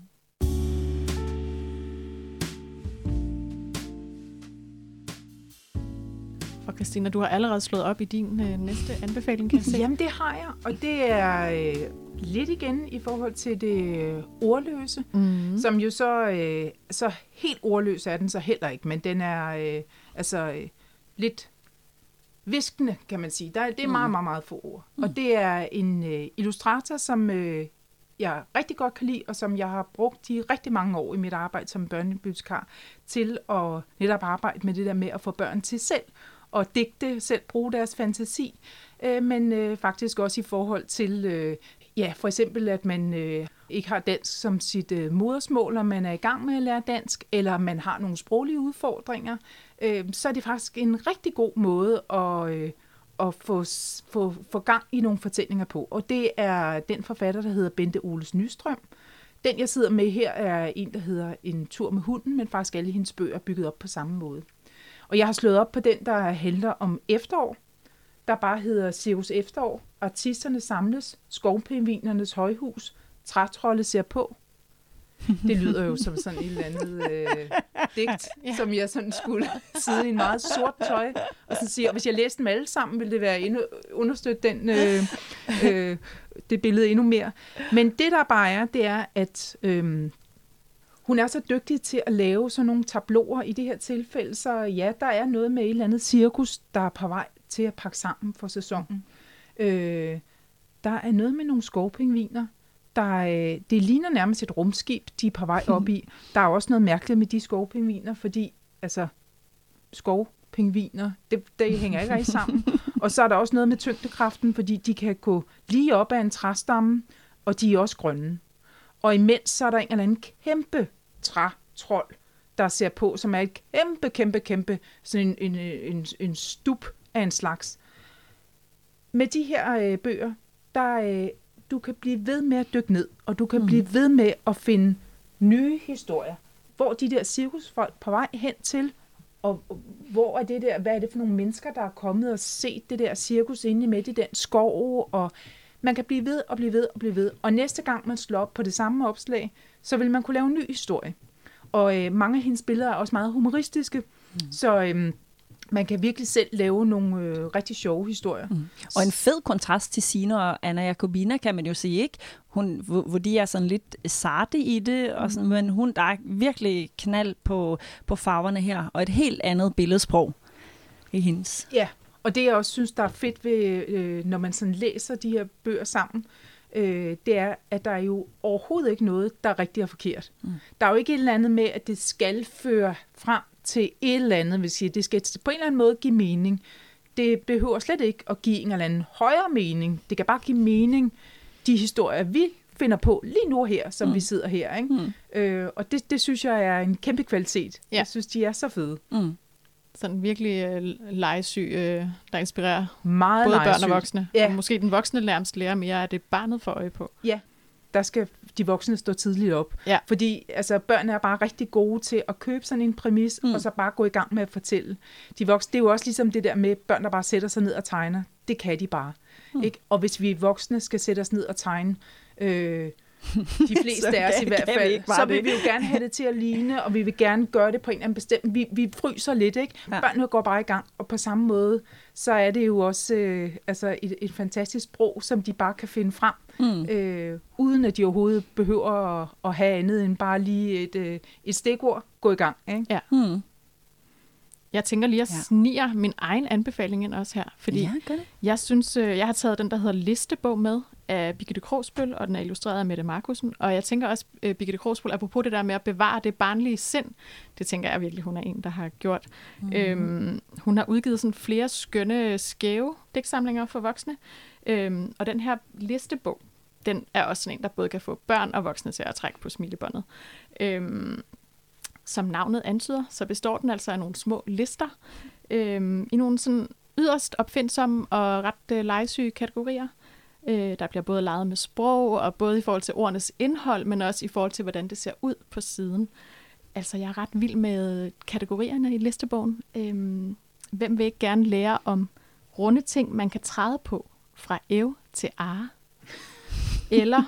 Og Christina, du har allerede slået op i din øh, næste anbefaling, kan jeg se. Jamen, det har jeg, og det er øh, lidt igen i forhold til det øh, ordløse, mm. som jo så, øh, så helt ordløs er den så heller ikke, men den er øh, altså øh, lidt viskende, kan man sige. Der, det er mm. meget, meget, meget få ord. Mm. Og det er en øh, illustrator, som øh, jeg rigtig godt kan lide, og som jeg har brugt de rigtig mange år i mit arbejde som børnebibliotekar til at netop arbejde med det der med at få børn til selv og digte, selv bruge deres fantasi, øh, men øh, faktisk også i forhold til, øh, ja, for eksempel at man øh, ikke har dansk som sit øh, modersmål, og man er i gang med at lære dansk, eller man har nogle sproglige udfordringer, øh, så er det faktisk en rigtig god måde at, øh, at få, få, få gang i nogle fortællinger på. Og det er den forfatter, der hedder Bente Oles Nystrøm. Den, jeg sidder med her, er en, der hedder En tur med hunden, men faktisk alle hendes bøger er bygget op på samme måde. Og jeg har slået op på den, der handler om efterår, der bare hedder Sirius Efterår. Artisterne samles, skovpingvinernes højhus, trætrolde ser på. Det lyder jo som sådan et eller andet øh, digt, ja. som jeg sådan skulle sidde i en meget sort tøj og så sige, og hvis jeg læste dem alle sammen, ville det være endnu, understøtte den, øh, øh, det billede endnu mere. Men det der bare er, det er, at øh, hun er så dygtig til at lave sådan nogle tabloer i det her tilfælde, så ja, der er noget med et eller andet cirkus, der er på vej til at pakke sammen for sæsonen. Øh, der er noget med nogle skovpingviner. Der er, det ligner nærmest et rumskib, de er på vej op i. Der er også noget mærkeligt med de skovpingviner, fordi altså, skovpingviner, det, det hænger ikke rigtig sammen. Og så er der også noget med tyngdekraften, fordi de kan gå lige op ad en træstamme, og de er også grønne. Og imens så er der en eller anden kæmpe trætrold, der ser på, som er et kæmpe, kæmpe, kæmpe, sådan en, en, en, en stup af en slags. Med de her øh, bøger, der øh, du kan blive ved med at dykke ned, og du kan mm. blive ved med at finde nye historier. Hvor de der cirkusfolk på vej hen til, og hvor er det der, hvad er det for nogle mennesker, der er kommet og set det der cirkus inde midt i den skov, og man kan blive ved og blive ved og blive ved. Og næste gang man slår op på det samme opslag, så vil man kunne lave en ny historie. Og øh, mange af hendes billeder er også meget humoristiske, mm. så øh, man kan virkelig selv lave nogle øh, rigtig sjove historier. Mm. Og en fed kontrast til Sina og Anna Jacobina, kan man jo sige, ikke? Hun, hvor, hvor de er sådan lidt sarte i det, og sådan, mm. men hun der er virkelig knald på, på farverne her, og et helt andet billedsprog i hendes. Ja, og det jeg også synes, der er fedt ved, øh, når man sådan læser de her bøger sammen, øh, det er, at der er jo overhovedet ikke noget, der er rigtigt og forkert. Mm. Der er jo ikke et eller andet med, at det skal føre frem til et eller andet, vil sige, det skal på en eller anden måde give mening. Det behøver slet ikke at give en eller anden højere mening. Det kan bare give mening, de historier, vi finder på lige nu her, som mm. vi sidder her. Ikke? Mm. Øh, og det, det synes jeg er en kæmpe kvalitet. Ja. Jeg synes, de er så fede. Mm. Sådan virkelig øh, legesyg, øh, der inspirerer Meget både legesyg. børn og voksne. Ja. Og måske den voksne nærmest lærer mere af det, barnet får øje på. Ja, der skal de voksne stå tidligt op. Ja. Fordi altså, børn er bare rigtig gode til at købe sådan en præmis, mm. og så bare gå i gang med at fortælle. De voksne, det er jo også ligesom det der med børn, der bare sætter sig ned og tegner. Det kan de bare. Mm. Ikke? Og hvis vi voksne skal sætte os ned og tegne... Øh, de fleste af os i hvert fald, så vil det. vi jo gerne have det til at ligne, og vi vil gerne gøre det på en eller anden bestemt... Vi, vi fryser lidt, ikke? Ja. Børnene går bare i gang, og på samme måde, så er det jo også øh, altså et, et fantastisk sprog, som de bare kan finde frem, mm. øh, uden at de overhovedet behøver at, at have andet end bare lige et, øh, et stikord. Gå i gang, ikke? Ja. Mm. Jeg tænker lige at ja. sniger min egen anbefaling ind også her, fordi ja, jeg synes, øh, jeg har taget den, der hedder Listebog med af Birgitte Krogsbøl, og den er illustreret af Mette Markusen. Og jeg tænker også, uh, Birgitte Krogsbøl, apropos det der med at bevare det barnlige sind, det tænker jeg virkelig, hun er en, der har gjort. Mm-hmm. Øhm, hun har udgivet sådan flere skønne, skæve digtsamlinger for voksne. Øhm, og den her listebog, den er også sådan en, der både kan få børn og voksne til at trække på smilebåndet. Øhm, som navnet antyder, så består den altså af nogle små lister øh, i nogle sådan yderst opfindsomme og ret øh, legesyge kategorier. Øh, der bliver både leget med sprog, og både i forhold til ordenes indhold, men også i forhold til, hvordan det ser ud på siden. Altså, jeg er ret vild med kategorierne i listebogen. Øhm, hvem vil ikke gerne lære om runde ting, man kan træde på, fra ev til are? Eller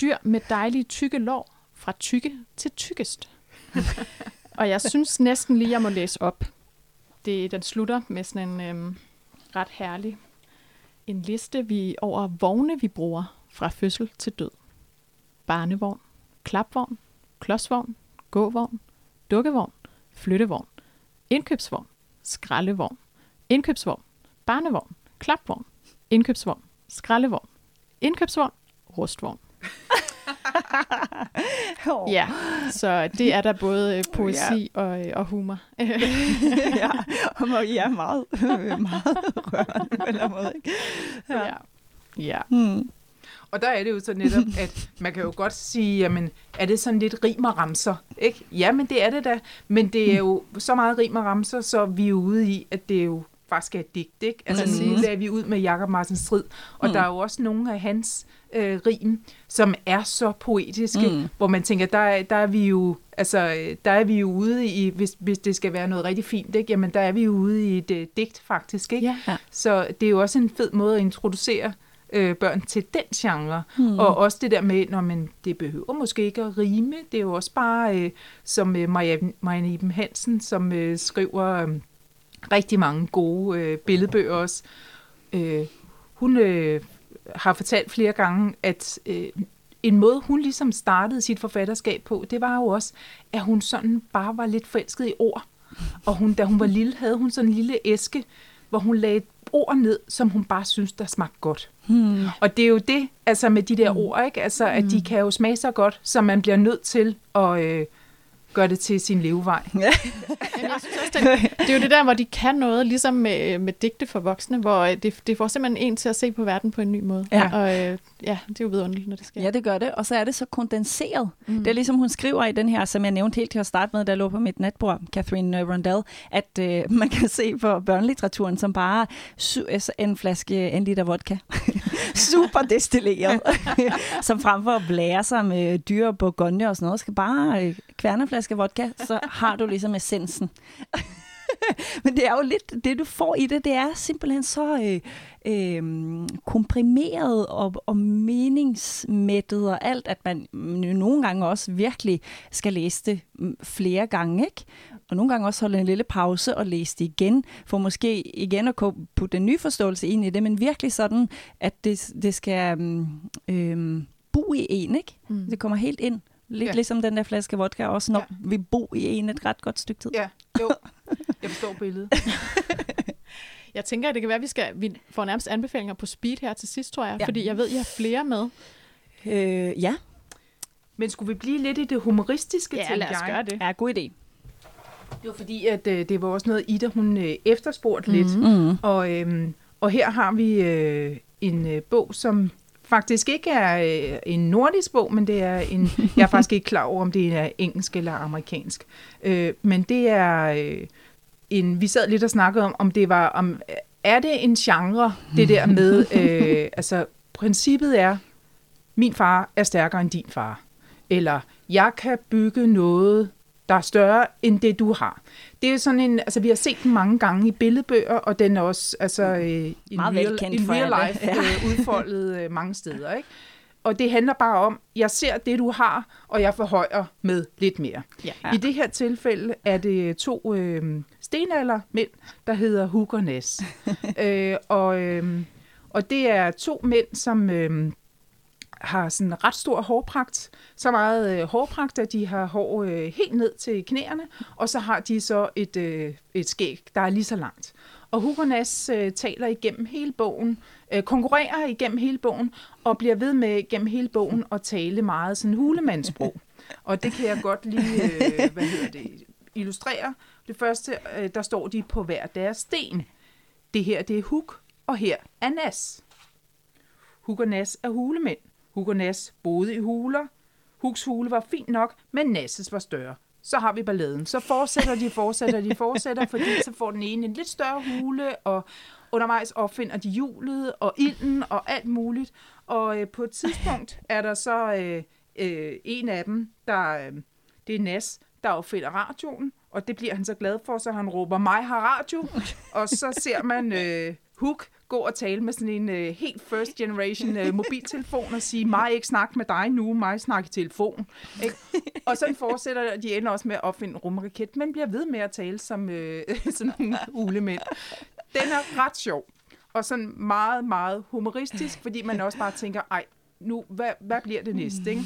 dyr med dejlige tykke lår, fra tykke til tykkest. og jeg synes næsten lige, jeg må læse op. Det, den slutter med sådan en øhm, ret herlig en liste vi over vogne, vi bruger fra fødsel til død. Barnevogn, klapvogn, klodsvogn, gåvogn, dukkevogn, flyttevogn, indkøbsvogn, skraldevogn, indkøbsvogn, barnevogn, klapvogn, indkøbsvogn, skraldevogn, indkøbsvogn, rustvogn. Oh. Ja, så det er der både øh, poesi og, øh, og humor. ja, og I er meget, meget rørende på en eller anden måde. Ikke? ja. ja. Hmm. Og der er det jo så netop, at man kan jo godt sige, jamen, er det sådan lidt rim og ramser? Ikke? Ja, men det er det da. Men det er jo så meget rim og ramser, så vi er ude i, at det er jo faktisk er et digt, ikke? Altså Præcis. nu er vi ud med Jakob Martin Strid, og Mm. der er jo også nogle af hans øh, rim, som er så poetiske, Mm. hvor man tænker, der, er- der er vi jo, altså, der er vi jo ude i, hvis, hvis det skal være noget rigtig fint, ikke? Jamen, der er vi jo ude i et øh, digt, faktisk, ikke? ja. Så det er jo også en fed måde at introducere øh, børn til den genre. Mm. Og også det der med, når man det behøver måske ikke at rime. Det er jo også bare, øh, som øh, Maja Iben Hansen, som øh, skriver øh, rigtig mange gode øh, billedbøger også. Øh, hun øh, har fortalt flere gange, at øh, en måde, hun ligesom startede sit forfatterskab på, det var jo også, at hun sådan bare var lidt forelsket i ord. Og hun, da hun var lille, havde hun sådan en lille æske, hvor hun lagde ord ned, som hun bare synes, der smagte godt. Hmm. Og det er jo det, altså med de der mm. ord, ikke? Altså, at de kan jo smage så godt, så man bliver nødt til at øh, gøre det til sin levevej. Jamen, jeg synes også, det, det er jo det der, hvor de kan noget, ligesom med, med digte for voksne, hvor øh, det, det får simpelthen en til at se på verden på en ny måde. Ja. Og øh, ja, det er jo vidunderligt, når det sker. Ja, det gør det. Og så er det så kondenseret. Mm. Det er ligesom hun skriver i den her, som jeg nævnte helt til at starte med, der lå på mit natbord, Catherine øh, Rundell, at øh, man kan se på børnelitteraturen som bare altså en flaske, en liter vodka. Super destilleret. som frem for at blære sig med dyr og og sådan noget, skal bare øh, kværne flaske vodka, så har du ligesom essensen. Men det er jo lidt, det du får i det, det er simpelthen så øh, øh, komprimeret og, og meningsmættet og alt, at man nogle gange også virkelig skal læse det mm, flere gange, ikke? Og nogle gange også holde en lille pause og læse det igen, for måske igen at kunne putte en ny forståelse ind i det, men virkelig sådan, at det, det skal mm, øh, bo i en, ikke? Mm. Det kommer helt ind. Lidt ja. Ligesom den der flaske vodka også, når ja. vi bo i en et ret godt stykke tid. Ja, jo. Jeg forstår billedet. Jeg tænker, at det kan være, at vi, skal, vi får nærmest anbefalinger på speed her til sidst, tror jeg, Ja. ja. fordi jeg ved, at I har flere med. Øh, ja. Men skulle vi blive lidt i det humoristiske, Ja, tænkte lad os jeg? gøre det. Ja, god idé. Det var fordi, at øh, det var også noget, Ida hun øh, efterspurgte mm. lidt. Mm. Og, øhm, og her har vi øh, en øh, bog, som faktisk ikke er øh, en nordisk bog, men det er en, jeg er faktisk ikke klar over, om det er engelsk eller amerikansk. Øh, men det er øh, en, vi sad lidt og snakkede om, om det var, om, er det en genre, det der med, øh, altså princippet er, min far er stærkere end din far. Eller, jeg kan bygge noget, der er større end det, du har. Det er sådan en, altså vi har set den mange gange i billedbøger, og den er også altså, øh, Meget real, velkendt in for real life Ja. øh, udfoldet øh, mange steder. Ikke? Og det handler bare om, jeg ser det, du har, og jeg forhøjer med lidt mere. Ja. I det her tilfælde er det to øh, stenaldermænd, der hedder Hug og Næs. øh, og, øh, og det er to mænd, som øh, har sådan ret stor hårpragt. Så meget øh, hårpragt, at de har hår øh, helt ned til knæerne, og så har de så et, øh, et skæg, der er lige så langt. Og Hugo Næs øh, taler igennem hele bogen, øh, konkurrerer igennem hele bogen, og bliver ved med gennem hele bogen at tale meget sådan hulemandssprog. Og det kan jeg godt lige, øh, hvad hedder det, illustrere. Det første, øh, der står de på hver deres sten. Det her, det er Hug, og her er Nas. Hug og Nas er hulemænd. Hug og Nas boede i huler. Hugs hule var fint nok, men Nasses var større. så har vi balladen. Så fortsætter de, fortsætter de, fortsætter, fordi så får den ene en lidt større hule, og undervejs opfinder de hjulet og ilden og alt muligt. Og øh, på et tidspunkt er der så øh, øh, en af dem, der øh, det er Nas, der opfinder radioen, og det bliver han så glad for, så han råber, mig har radio, og så ser man øh, Hook gå og tale med sådan en øh, helt first generation øh, mobiltelefon og sige, mig ikke snakke med dig nu, mig snakke i telefon. Ikke? Og så fortsætter de ender også med at opfinde rumraket, men bliver ved med at tale som øh, sådan nogle ulemænd. Den er ret sjov, og sådan meget, meget humoristisk, fordi man også bare tænker, ej, nu, hvad, hvad bliver det næste? Ikke?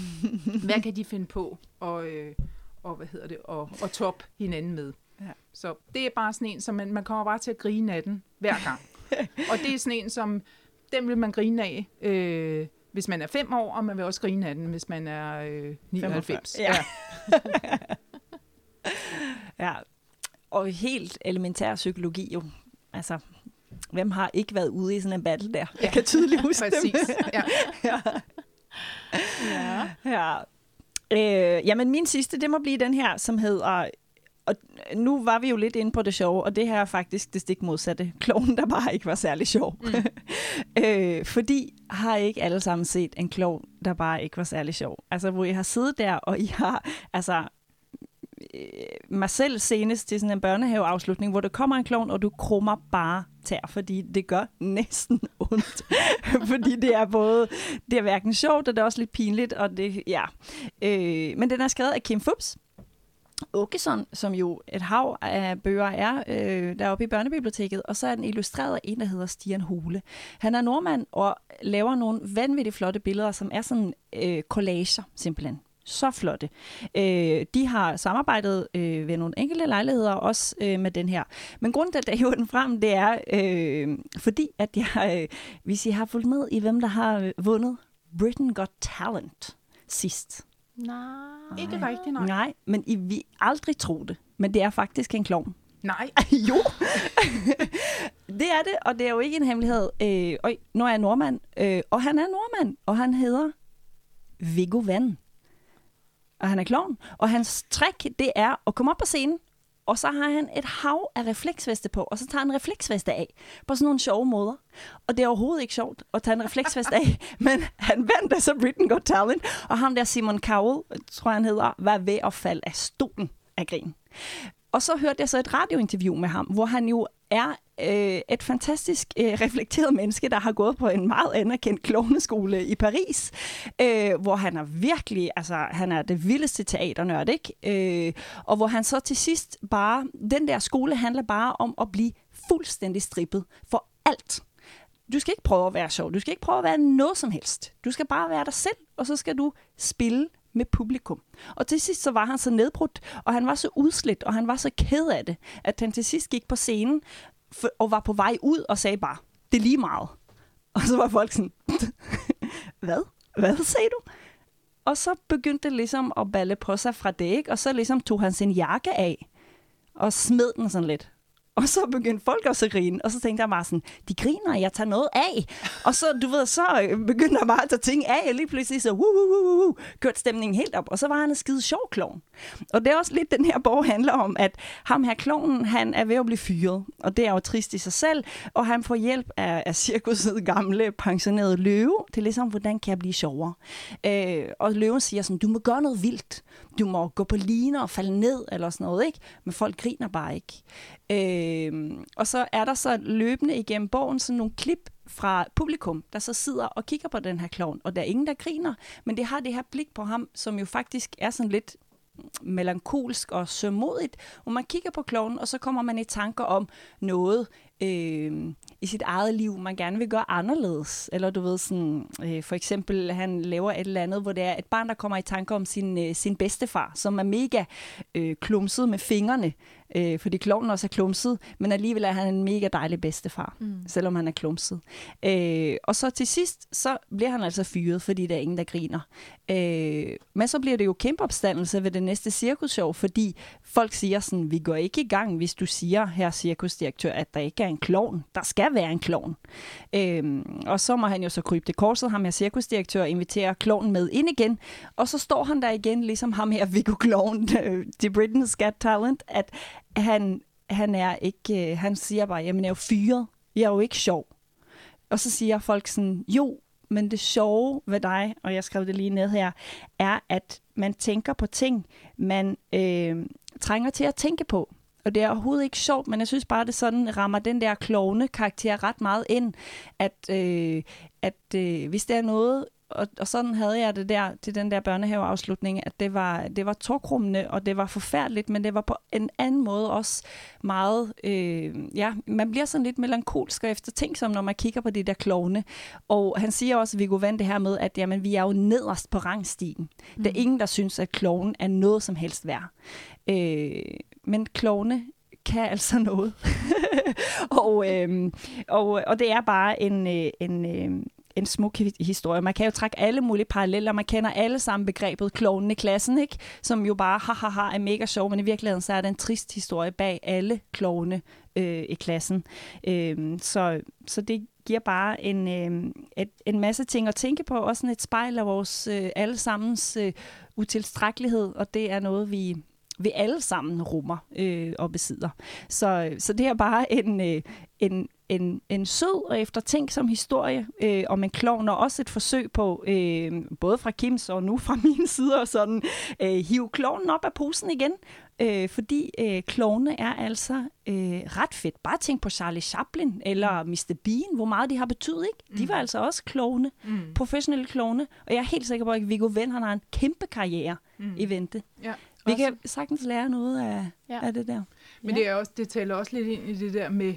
Hvad kan de finde på og, øh, og hvad hedder det, og, og top hinanden med? Ja. Så det er bare sådan en, som man, man kommer bare til at grine af den hver gang. og det er sådan en, som den vil man grine af, øh, hvis man er fem år, og man vil også grine af den, hvis man er øh, 99. Ja. ja. Og helt elementær psykologi jo. Altså, hvem har ikke været ude i sådan en battle der? Jeg kan tydeligt huske Præcis. dem. Ja. ja. Ja. ja. Øh, jamen, min sidste, det må blive den her, som hedder... Og nu var vi jo lidt inde på det sjove, og det her er faktisk det stik modsatte. Kloven, der bare ikke var særlig sjov. Mm. øh, fordi har I ikke alle sammen set en klov, der bare ikke var særlig sjov? Altså, hvor I har siddet der, og I har... Altså, øh, mig selv senest til sådan en børnehaveafslutning, hvor der kommer en klovn, og du krummer bare tær, fordi det gør næsten ondt. fordi det er både, det er hverken sjovt, og det er også lidt pinligt, og det, ja. Øh, men den er skrevet af Kim Fubs, Åkesson, som jo et hav af bøger er øh, deroppe i børnebiblioteket, og så er den illustreret af en, der hedder Stian Hule. Han er nordmand og laver nogle vanvittigt flotte billeder, som er sådan øh, collager simpelthen. Så flotte. Øh, de har samarbejdet øh, ved nogle enkelte lejligheder også øh, med den her. Men grunden til, at jeg hiver den frem, det er, øh, fordi at jeg, øh, hvis I har fulgt med i, hvem der har øh, vundet Britain Got Talent sidst, Nej. Ikke rigtigt, nej. Nej, men I vil aldrig tro det. Men det er faktisk en klovn. Nej. jo. det er det, og det er jo ikke en hemmelighed. Øh, øj, nu er jeg nordmand, øh, og han er nordmand, og han hedder Viggo Van. Og han er klovn. Og hans trick, det er at komme op på scenen, og så har han et hav af refleksveste på, og så tager han refleksveste af på sådan nogle sjove måder. Og det er overhovedet ikke sjovt at tage en refleksvest af, men han vandt altså Britain Got Talent, og ham der Simon Cowell, tror jeg han hedder, var ved at falde af stolen af grin. Og så hørte jeg så et radiointerview med ham, hvor han jo er øh, et fantastisk øh, reflekteret menneske, der har gået på en meget anerkendt klovneskole i Paris, øh, hvor han er virkelig, altså han er det vildeste teaternørd, ikke? Øh, og hvor han så til sidst bare, den der skole handler bare om at blive fuldstændig strippet for alt. Du skal ikke prøve at være sjov, du skal ikke prøve at være noget som helst. Du skal bare være dig selv, og så skal du spille med publikum. Og til sidst så var han så nedbrudt, og han var så udslidt, og han var så ked af det, at han til sidst gik på scenen for, og var på vej ud og sagde bare, det er lige meget. Og så var folk sådan, hvad? Hvad sagde du? Og så begyndte det ligesom at balle på sig fra det, ikke? Og så ligesom tog han sin jakke af og smed den sådan lidt. Og så begyndte folk også at grine, og så tænkte jeg bare sådan, de griner, jeg tager noget af. Og så, du ved, så øh, begyndte jeg bare at tage ting af, og lige pludselig så, uh, uh, uh, uh, kørte stemningen helt op, og så var han en skide sjov klovn. Og det er også lidt, den her bog handler om, at ham her klovnen, han er ved at blive fyret, og det er jo trist i sig selv, og han får hjælp af, af cirkuset gamle, pensionerede løve, til ligesom, hvordan kan jeg blive sjovere? Øh, og løven siger sådan, du må gøre noget vildt, du må gå på liner og falde ned, eller sådan noget, ikke? Men folk griner bare ikke. Øh, og så er der så løbende igennem bogen sådan nogle klip fra publikum, der så sidder og kigger på den her klovn, og der er ingen, der griner, men det har det her blik på ham, som jo faktisk er sådan lidt melankolsk og sømodigt, hvor man kigger på klovnen, og så kommer man i tanker om noget øh, i sit eget liv, man gerne vil gøre anderledes. Eller du ved, sådan, øh, for eksempel, han laver et eller andet, hvor det er et barn, der kommer i tanker om sin, øh, sin bedstefar, som er mega øh, klumset med fingrene, øh, fordi klovnen også er klumset, men alligevel er han en mega dejlig bedstefar, mm. selvom han er klumset. Øh, og så til sidst, så bliver han altså fyret, fordi der er ingen, der griner. Øh, men så bliver det jo kæmpe opstandelse ved det næste cirkusshow, fordi folk siger sådan, vi går ikke i gang, hvis du siger, her cirkusdirektør, at der ikke er en klovn. Der skal være en klovn. Øhm, og så må han jo så krybe det korset, ham her cirkusdirektør, og invitere klovnen med ind igen. Og så står han der igen, ligesom ham her Viggo Klovn, The Britain's Got Talent, at han, han er ikke, øh, han siger bare, jamen jeg er jo fyret, jeg er jo ikke sjov. Og så siger folk sådan, jo, men det sjove ved dig, og jeg skrev det lige ned her, er, at man tænker på ting, man øh, trænger til at tænke på. Og det er overhovedet ikke sjovt, men jeg synes bare, det sådan rammer den der klovne karakter ret meget ind, at, øh, at øh, hvis der er noget, og, og sådan havde jeg det der til den der børnehaveafslutning, at det var, det var tokrummende, og det var forfærdeligt, men det var på en anden måde også meget, øh, ja, man bliver sådan lidt melankolsk og eftertænksom, når man kigger på de der klovne. Og han siger også, Viggo Vand, det her med, at jamen, vi er jo nederst på rangstigen. Mm. Der er ingen, der synes, at kloven er noget som helst værd. Øh, men klovne kan altså noget. og, øh, og, og det er bare en, øh, en, øh, en smuk historie. Man kan jo trække alle mulige paralleller. Man kender alle sammen begrebet klonen i klassen, ikke? som jo bare ha, ha, ha, er mega sjov, men i virkeligheden så er der en trist historie bag alle klovne øh, i klassen. Øh, så, så det giver bare en, øh, et, en masse ting at tænke på, også sådan et spejl af vores øh, allesammens øh, utilstrækkelighed, og det er noget, vi, vi alle sammen rummer øh, og besidder. Så, så det er bare en, øh, en, en, en sød og eftertænksom historie øh, om en klovn, og også et forsøg på, øh, både fra Kims og nu fra min side, og sådan øh, hive klovnen op af posen igen. Øh, fordi øh, klovne er altså øh, ret fedt. Bare tænk på Charlie Chaplin eller Mr. Bean, hvor meget de har betydet, ikke? De var mm. altså også klovne, mm. professionelle klovne, og jeg er helt sikker på, at Viggo Venn har en kæmpe karriere mm. i vente. Ja. Vi også. kan sagtens lære noget af, ja. af det der. Men ja. det, er også, det taler også lidt ind i det der med,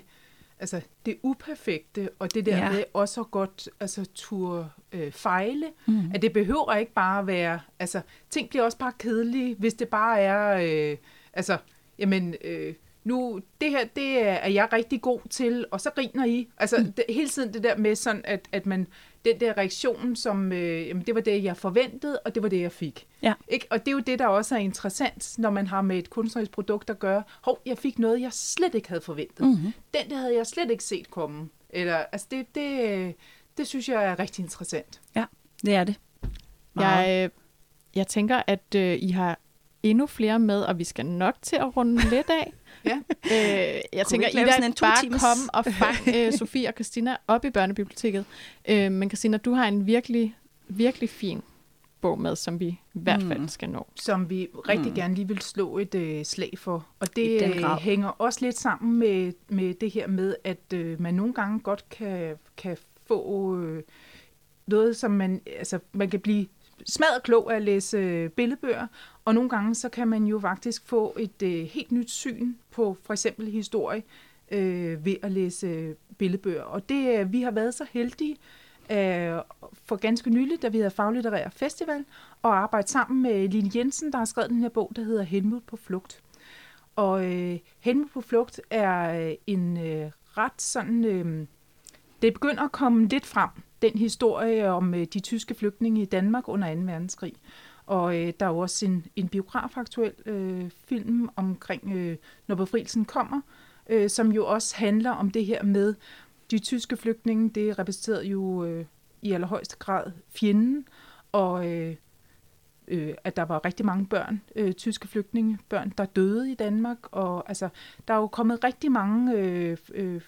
altså det uperfekte, og det der ja. med også godt altså, tur øh, fejle, mm. at det behøver ikke bare være, altså ting bliver også bare kedelige, hvis det bare er, øh, altså, jamen, øh, nu, det her, det er, er jeg rigtig god til, og så griner I. Altså, mm. det, hele tiden det der med sådan, at, at man, den der reaktion, som, øh, jamen, det var det, jeg forventede, og det var det, jeg fik. Ja. Ikke? Og det er jo det, der også er interessant, når man har med et kunstnerisk produkt at gøre. Hov, jeg fik noget, jeg slet ikke havde forventet. Mm-hmm. Den der havde jeg slet ikke set komme. Eller, altså, det, det, det synes jeg er rigtig interessant. Ja, det er det. Jeg, øh, jeg tænker, at øh, I har endnu flere med, og vi skal nok til at runde lidt af. Ja. Øh, jeg Kunne tænker, Ida, sådan en bare times? kom og fang øh, Sofie og Christina op i børnebiblioteket. Øh, men Christina, du har en virkelig, virkelig fin bog med, som vi i hvert fald mm. skal nå. Som vi rigtig mm. gerne lige vil slå et øh, slag for. Og det øh, hænger også lidt sammen med, med det her med, at øh, man nogle gange godt kan, kan få øh, noget, som man, altså, man kan blive smadret klog af at læse øh, billedbøger, og nogle gange så kan man jo faktisk få et øh, helt nyt syn på for eksempel historie øh, ved at læse billedbøger. Og det øh, vi har været så heldige øh, for ganske nylig, da vi havde Faglitterær Festival, og arbejde sammen med Line Jensen, der har skrevet den her bog, der hedder Helmut på flugt. Og øh, Helmut på flugt er øh, en øh, ret sådan... Øh, det begynder at komme lidt frem, den historie om øh, de tyske flygtninge i Danmark under 2. verdenskrig. Og øh, der er jo også en, en biografaktuel øh, film omkring, øh, når befrielsen kommer, øh, som jo også handler om det her med de tyske flygtninge. Det repræsenterer jo øh, i allerhøjeste grad fjenden, og øh, øh, at der var rigtig mange børn, øh, tyske flygtninge, børn, der døde i Danmark. Og altså, der er jo kommet rigtig mange øh, øh,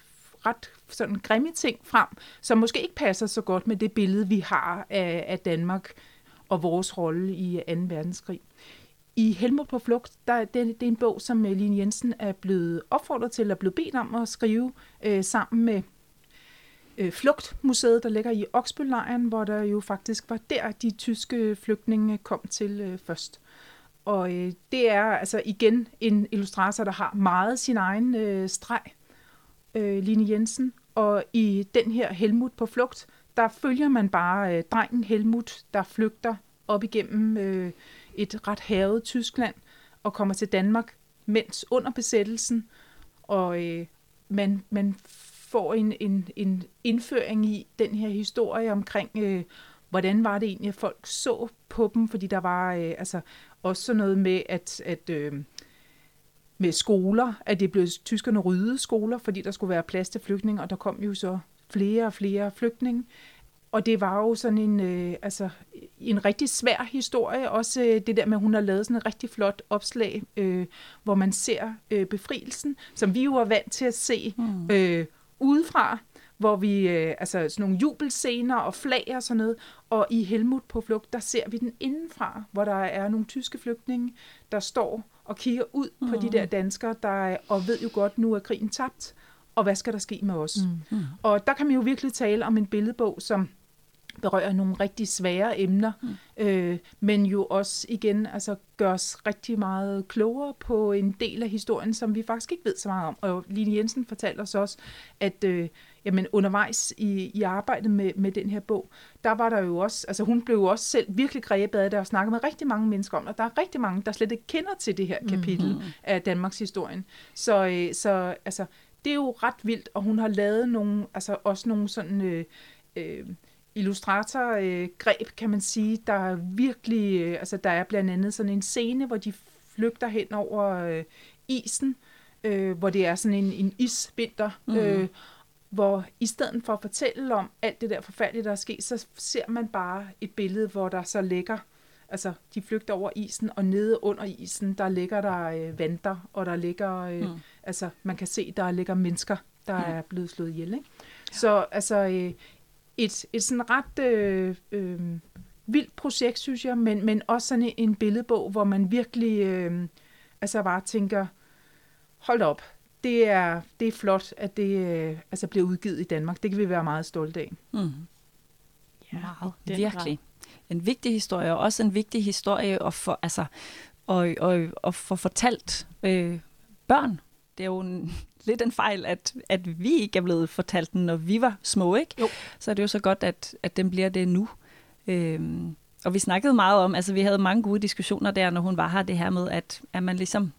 ret sådan grimme ting frem, som måske ikke passer så godt med det billede, vi har af, af Danmark og vores rolle i 2. verdenskrig. I Helmut på flugt, der, det, det er en bog, som øh, Line Jensen er blevet opfordret til, at blive bedt om at skrive øh, sammen med øh, Flugtmuseet, der ligger i Oksbøllejren, hvor der jo faktisk var der, de tyske flygtninge kom til øh, først. Og øh, det er altså igen en illustrator, der har meget sin egen øh, streg, øh, Line Jensen. Og i den her Helmut på flugt, der følger man bare øh, drengen Helmut, der flygter op igennem øh, et ret havet Tyskland og kommer til Danmark, mens under besættelsen, og øh, man, man får en, en, en indføring i den her historie omkring, øh, hvordan var det egentlig, at folk så på dem, fordi der var øh, altså også noget med, at, at øh, med skoler, at det blev tyskerne ryddede skoler, fordi der skulle være plads til flygtninge, og der kom jo så flere og flere flygtninge. Og det var jo sådan en, øh, altså, en rigtig svær historie. Også øh, det der med, at hun har lavet sådan et rigtig flot opslag, øh, hvor man ser øh, befrielsen, som vi jo er vant til at se mm. øh, udefra hvor vi, øh, altså sådan nogle jubelscener og flag og sådan noget, og i Helmut på flugt, der ser vi den indenfra, hvor der er nogle tyske flygtninge, der står og kigger ud mm. på de mm. der danskere, der og ved jo godt, nu er krigen tabt, og hvad skal der ske med os? Mm. Mm. Og der kan man jo virkelig tale om en billedbog, som berører nogle rigtig svære emner, mm. øh, men jo også igen altså, gør os rigtig meget klogere på en del af historien, som vi faktisk ikke ved så meget om. Og Line Jensen fortalte os også, at øh, jamen, undervejs i, i arbejdet med, med den her bog, der var der jo også, altså hun blev jo også selv virkelig grebet af det og snakkede med rigtig mange mennesker om, og der er rigtig mange, der slet ikke kender til det her kapitel mm-hmm. af Danmarks historien. Så, øh, så altså, det er jo ret vildt, og hun har lavet nogle, altså også nogle sådan... Øh, øh, illustratorgreb, kan man sige, der er virkelig, øh, altså der er blandt andet sådan en scene, hvor de flygter hen over øh, isen, øh, hvor det er sådan en, en isvinter, mm. øh, hvor i stedet for at fortælle om alt det der forfærdelige, der er sket, så ser man bare et billede, hvor der så ligger, altså de flygter over isen, og nede under isen, der ligger der øh, vanter, og der ligger, øh, mm. altså man kan se, der ligger mennesker, der mm. er blevet slået ihjel. Ikke? Ja. Så altså, øh, et, et sådan ret øh, øh, vildt projekt, synes jeg, men, men også sådan en, en billedbog, hvor man virkelig øh, altså bare tænker, hold op, det er, det er flot, at det øh, altså bliver udgivet i Danmark. Det kan vi være meget stolte af. Mm. Ja, wow, virkelig. En vigtig historie, og også en vigtig historie at få, altså, og, og, og få fortalt øh, børn. Det er jo en, lidt en fejl, at, at vi ikke er blevet fortalt den, når vi var små, ikke? Jo. Så er det jo så godt, at, at den bliver det nu. Øhm, og vi snakkede meget om, altså vi havde mange gode diskussioner der, når hun var her, det her med, at, at man ligesom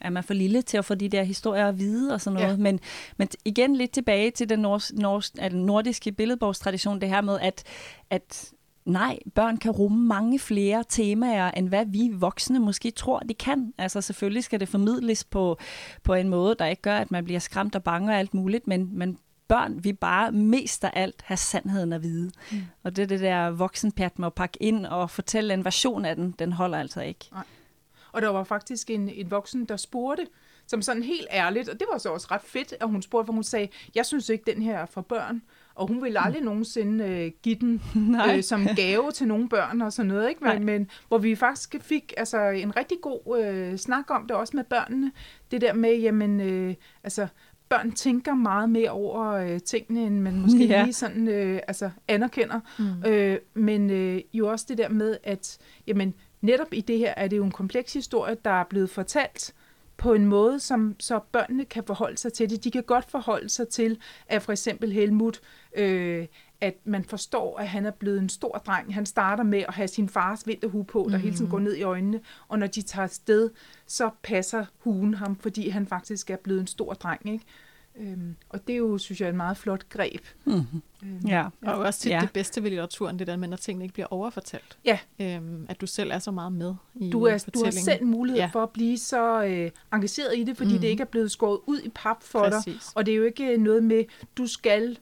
er man for lille til at få de der historier at vide og sådan noget. Ja. Men, men igen lidt tilbage til den nord, nord, altså nordiske billedbogstradition, det her med, at, at nej, børn kan rumme mange flere temaer, end hvad vi voksne måske tror, de kan. Altså selvfølgelig skal det formidles på, på en måde, der ikke gør, at man bliver skræmt og bange og alt muligt, men, men børn vi bare mest af alt have sandheden at vide. Mm. Og det det der voksenpjat med at pakke ind og fortælle en version af den, den holder altså ikke. Nej. Og der var faktisk en, en voksen, der spurgte, som sådan helt ærligt, og det var så også ret fedt, at hun spurgte, for hun sagde, jeg synes ikke, den her er for børn og hun ville aldrig mm. nogensinde øh, give den øh, som gave til nogle børn og sådan noget, ikke? Men, men hvor vi faktisk fik altså, en rigtig god øh, snak om det, også med børnene. Det der med, jamen, øh, altså, børn tænker meget mere over øh, tingene, end man måske ja. lige sådan øh, altså, anerkender. Mm. Øh, men øh, jo også det der med, at jamen, netop i det her er det jo en kompleks historie, der er blevet fortalt, på en måde, som så børnene kan forholde sig til det. De kan godt forholde sig til, at for eksempel Helmut, øh, at man forstår, at han er blevet en stor dreng. Han starter med at have sin fars vinterhue på, der mm. hele tiden går ned i øjnene, og når de tager sted, så passer huen ham, fordi han faktisk er blevet en stor dreng. Ikke? Øhm, og det er jo, synes jeg, et meget flot greb. Mm-hmm. Øhm, ja. Og også tit ja. det bedste ved litteraturen, det der med, at tingene ikke bliver overfortalt. Ja. Øhm, at du selv er så meget med i du er, Du har selv mulighed ja. for at blive så øh, engageret i det, fordi mm. det ikke er blevet skåret ud i pap for Præcis. dig. Og det er jo ikke noget med, du skal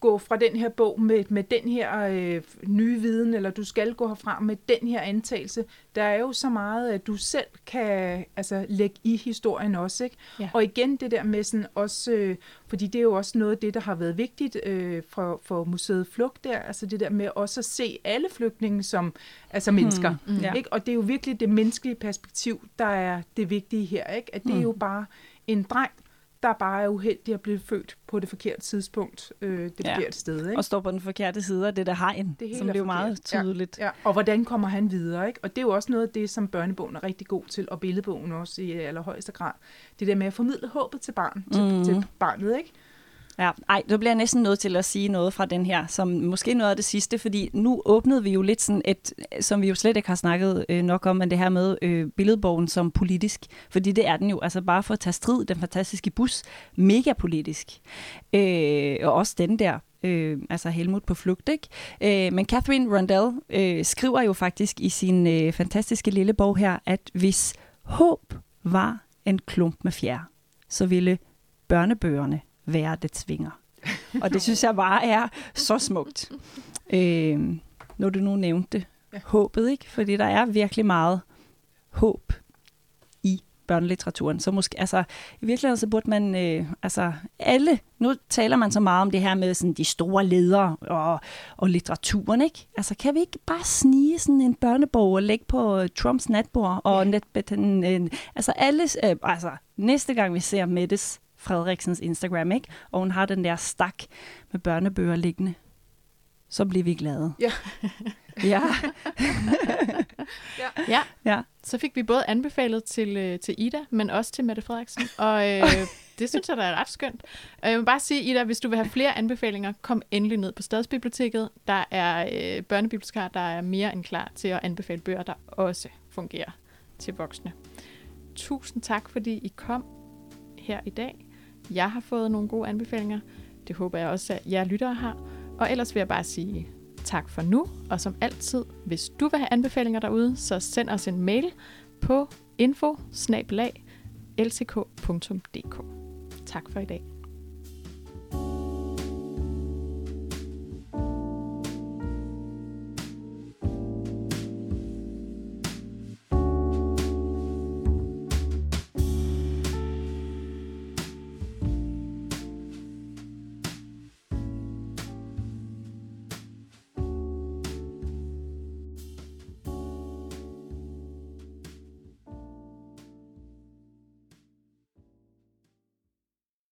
gå fra den her bog med, med den her øh, nye viden, eller du skal gå herfra med den her antagelse. Der er jo så meget, at du selv kan altså, lægge i historien også. Ikke? Ja. Og igen det der med sådan også, øh, fordi det er jo også noget af det, der har været vigtigt øh, for, for museet Flugt der, altså det der med også at se alle flygtninge som altså mennesker. Mm, mm, ikke? Og det er jo virkelig det menneskelige perspektiv, der er det vigtige her. Ikke? At det mm. er jo bare en dreng, der bare er uheldig at blive født på det forkerte tidspunkt, øh, det ja. forkerte sted. Ikke? Og står på den forkerte side af det der hegn, det som det er jo meget tydeligt. Ja. ja. Og hvordan kommer han videre? Ikke? Og det er jo også noget af det, som børnebogen er rigtig god til, og billedbogen også i allerhøjeste grad. Det der med at formidle håbet til, barn, til, mm. til barnet. Ikke? Ja, ej, du bliver næsten nødt til at sige noget fra den her, som måske noget af det sidste, fordi nu åbnede vi jo lidt sådan et, som vi jo slet ikke har snakket øh, nok om, men det her med øh, billedbogen som politisk, fordi det er den jo, altså bare for at tage strid, den fantastiske bus, mega politisk. Øh, og også den der øh, altså Helmut på flugt, ikke? Øh, men Catherine Rundell øh, skriver jo faktisk i sin øh, fantastiske lille bog her, at hvis håb var en klump med fjer, så ville børnebøgerne være det svinger. Og det synes jeg bare er så smukt. Øh, når du nu nævnte det. Ja. Håbet, ikke? Fordi der er virkelig meget håb i børnelitteraturen. Så måske, altså, i virkeligheden så burde man, øh, altså, alle, nu taler man så meget om det her med sådan, de store ledere og, og litteraturen, ikke? Altså, kan vi ikke bare snige sådan en børnebog og lægge på øh, Trumps natbord og Ja. net, en, en, altså, alle, øh, altså, næste gang vi ser Mettes Frederiksens Instagram, ikke? Og hun har den der stak med børnebøger liggende, så bliver vi glade. Ja. ja. Ja, ja. så fik vi både anbefalet til, øh, til Ida, men også til Mette Frederiksen. Og øh, det synes jeg, der er ret skønt. Og jeg vil bare sige, Ida, hvis du vil have flere anbefalinger, kom endelig ned på Stadsbiblioteket. Der er øh, børnebibliotekar, der er mere end klar til at anbefale bøger, der også fungerer til voksne. Tusind tak, fordi I kom her i dag. Jeg har fået nogle gode anbefalinger. Det håber jeg også, at jer lyttere har. Og ellers vil jeg bare sige tak for nu. Og som altid, hvis du vil have anbefalinger derude, så send os en mail på info tak for i dag.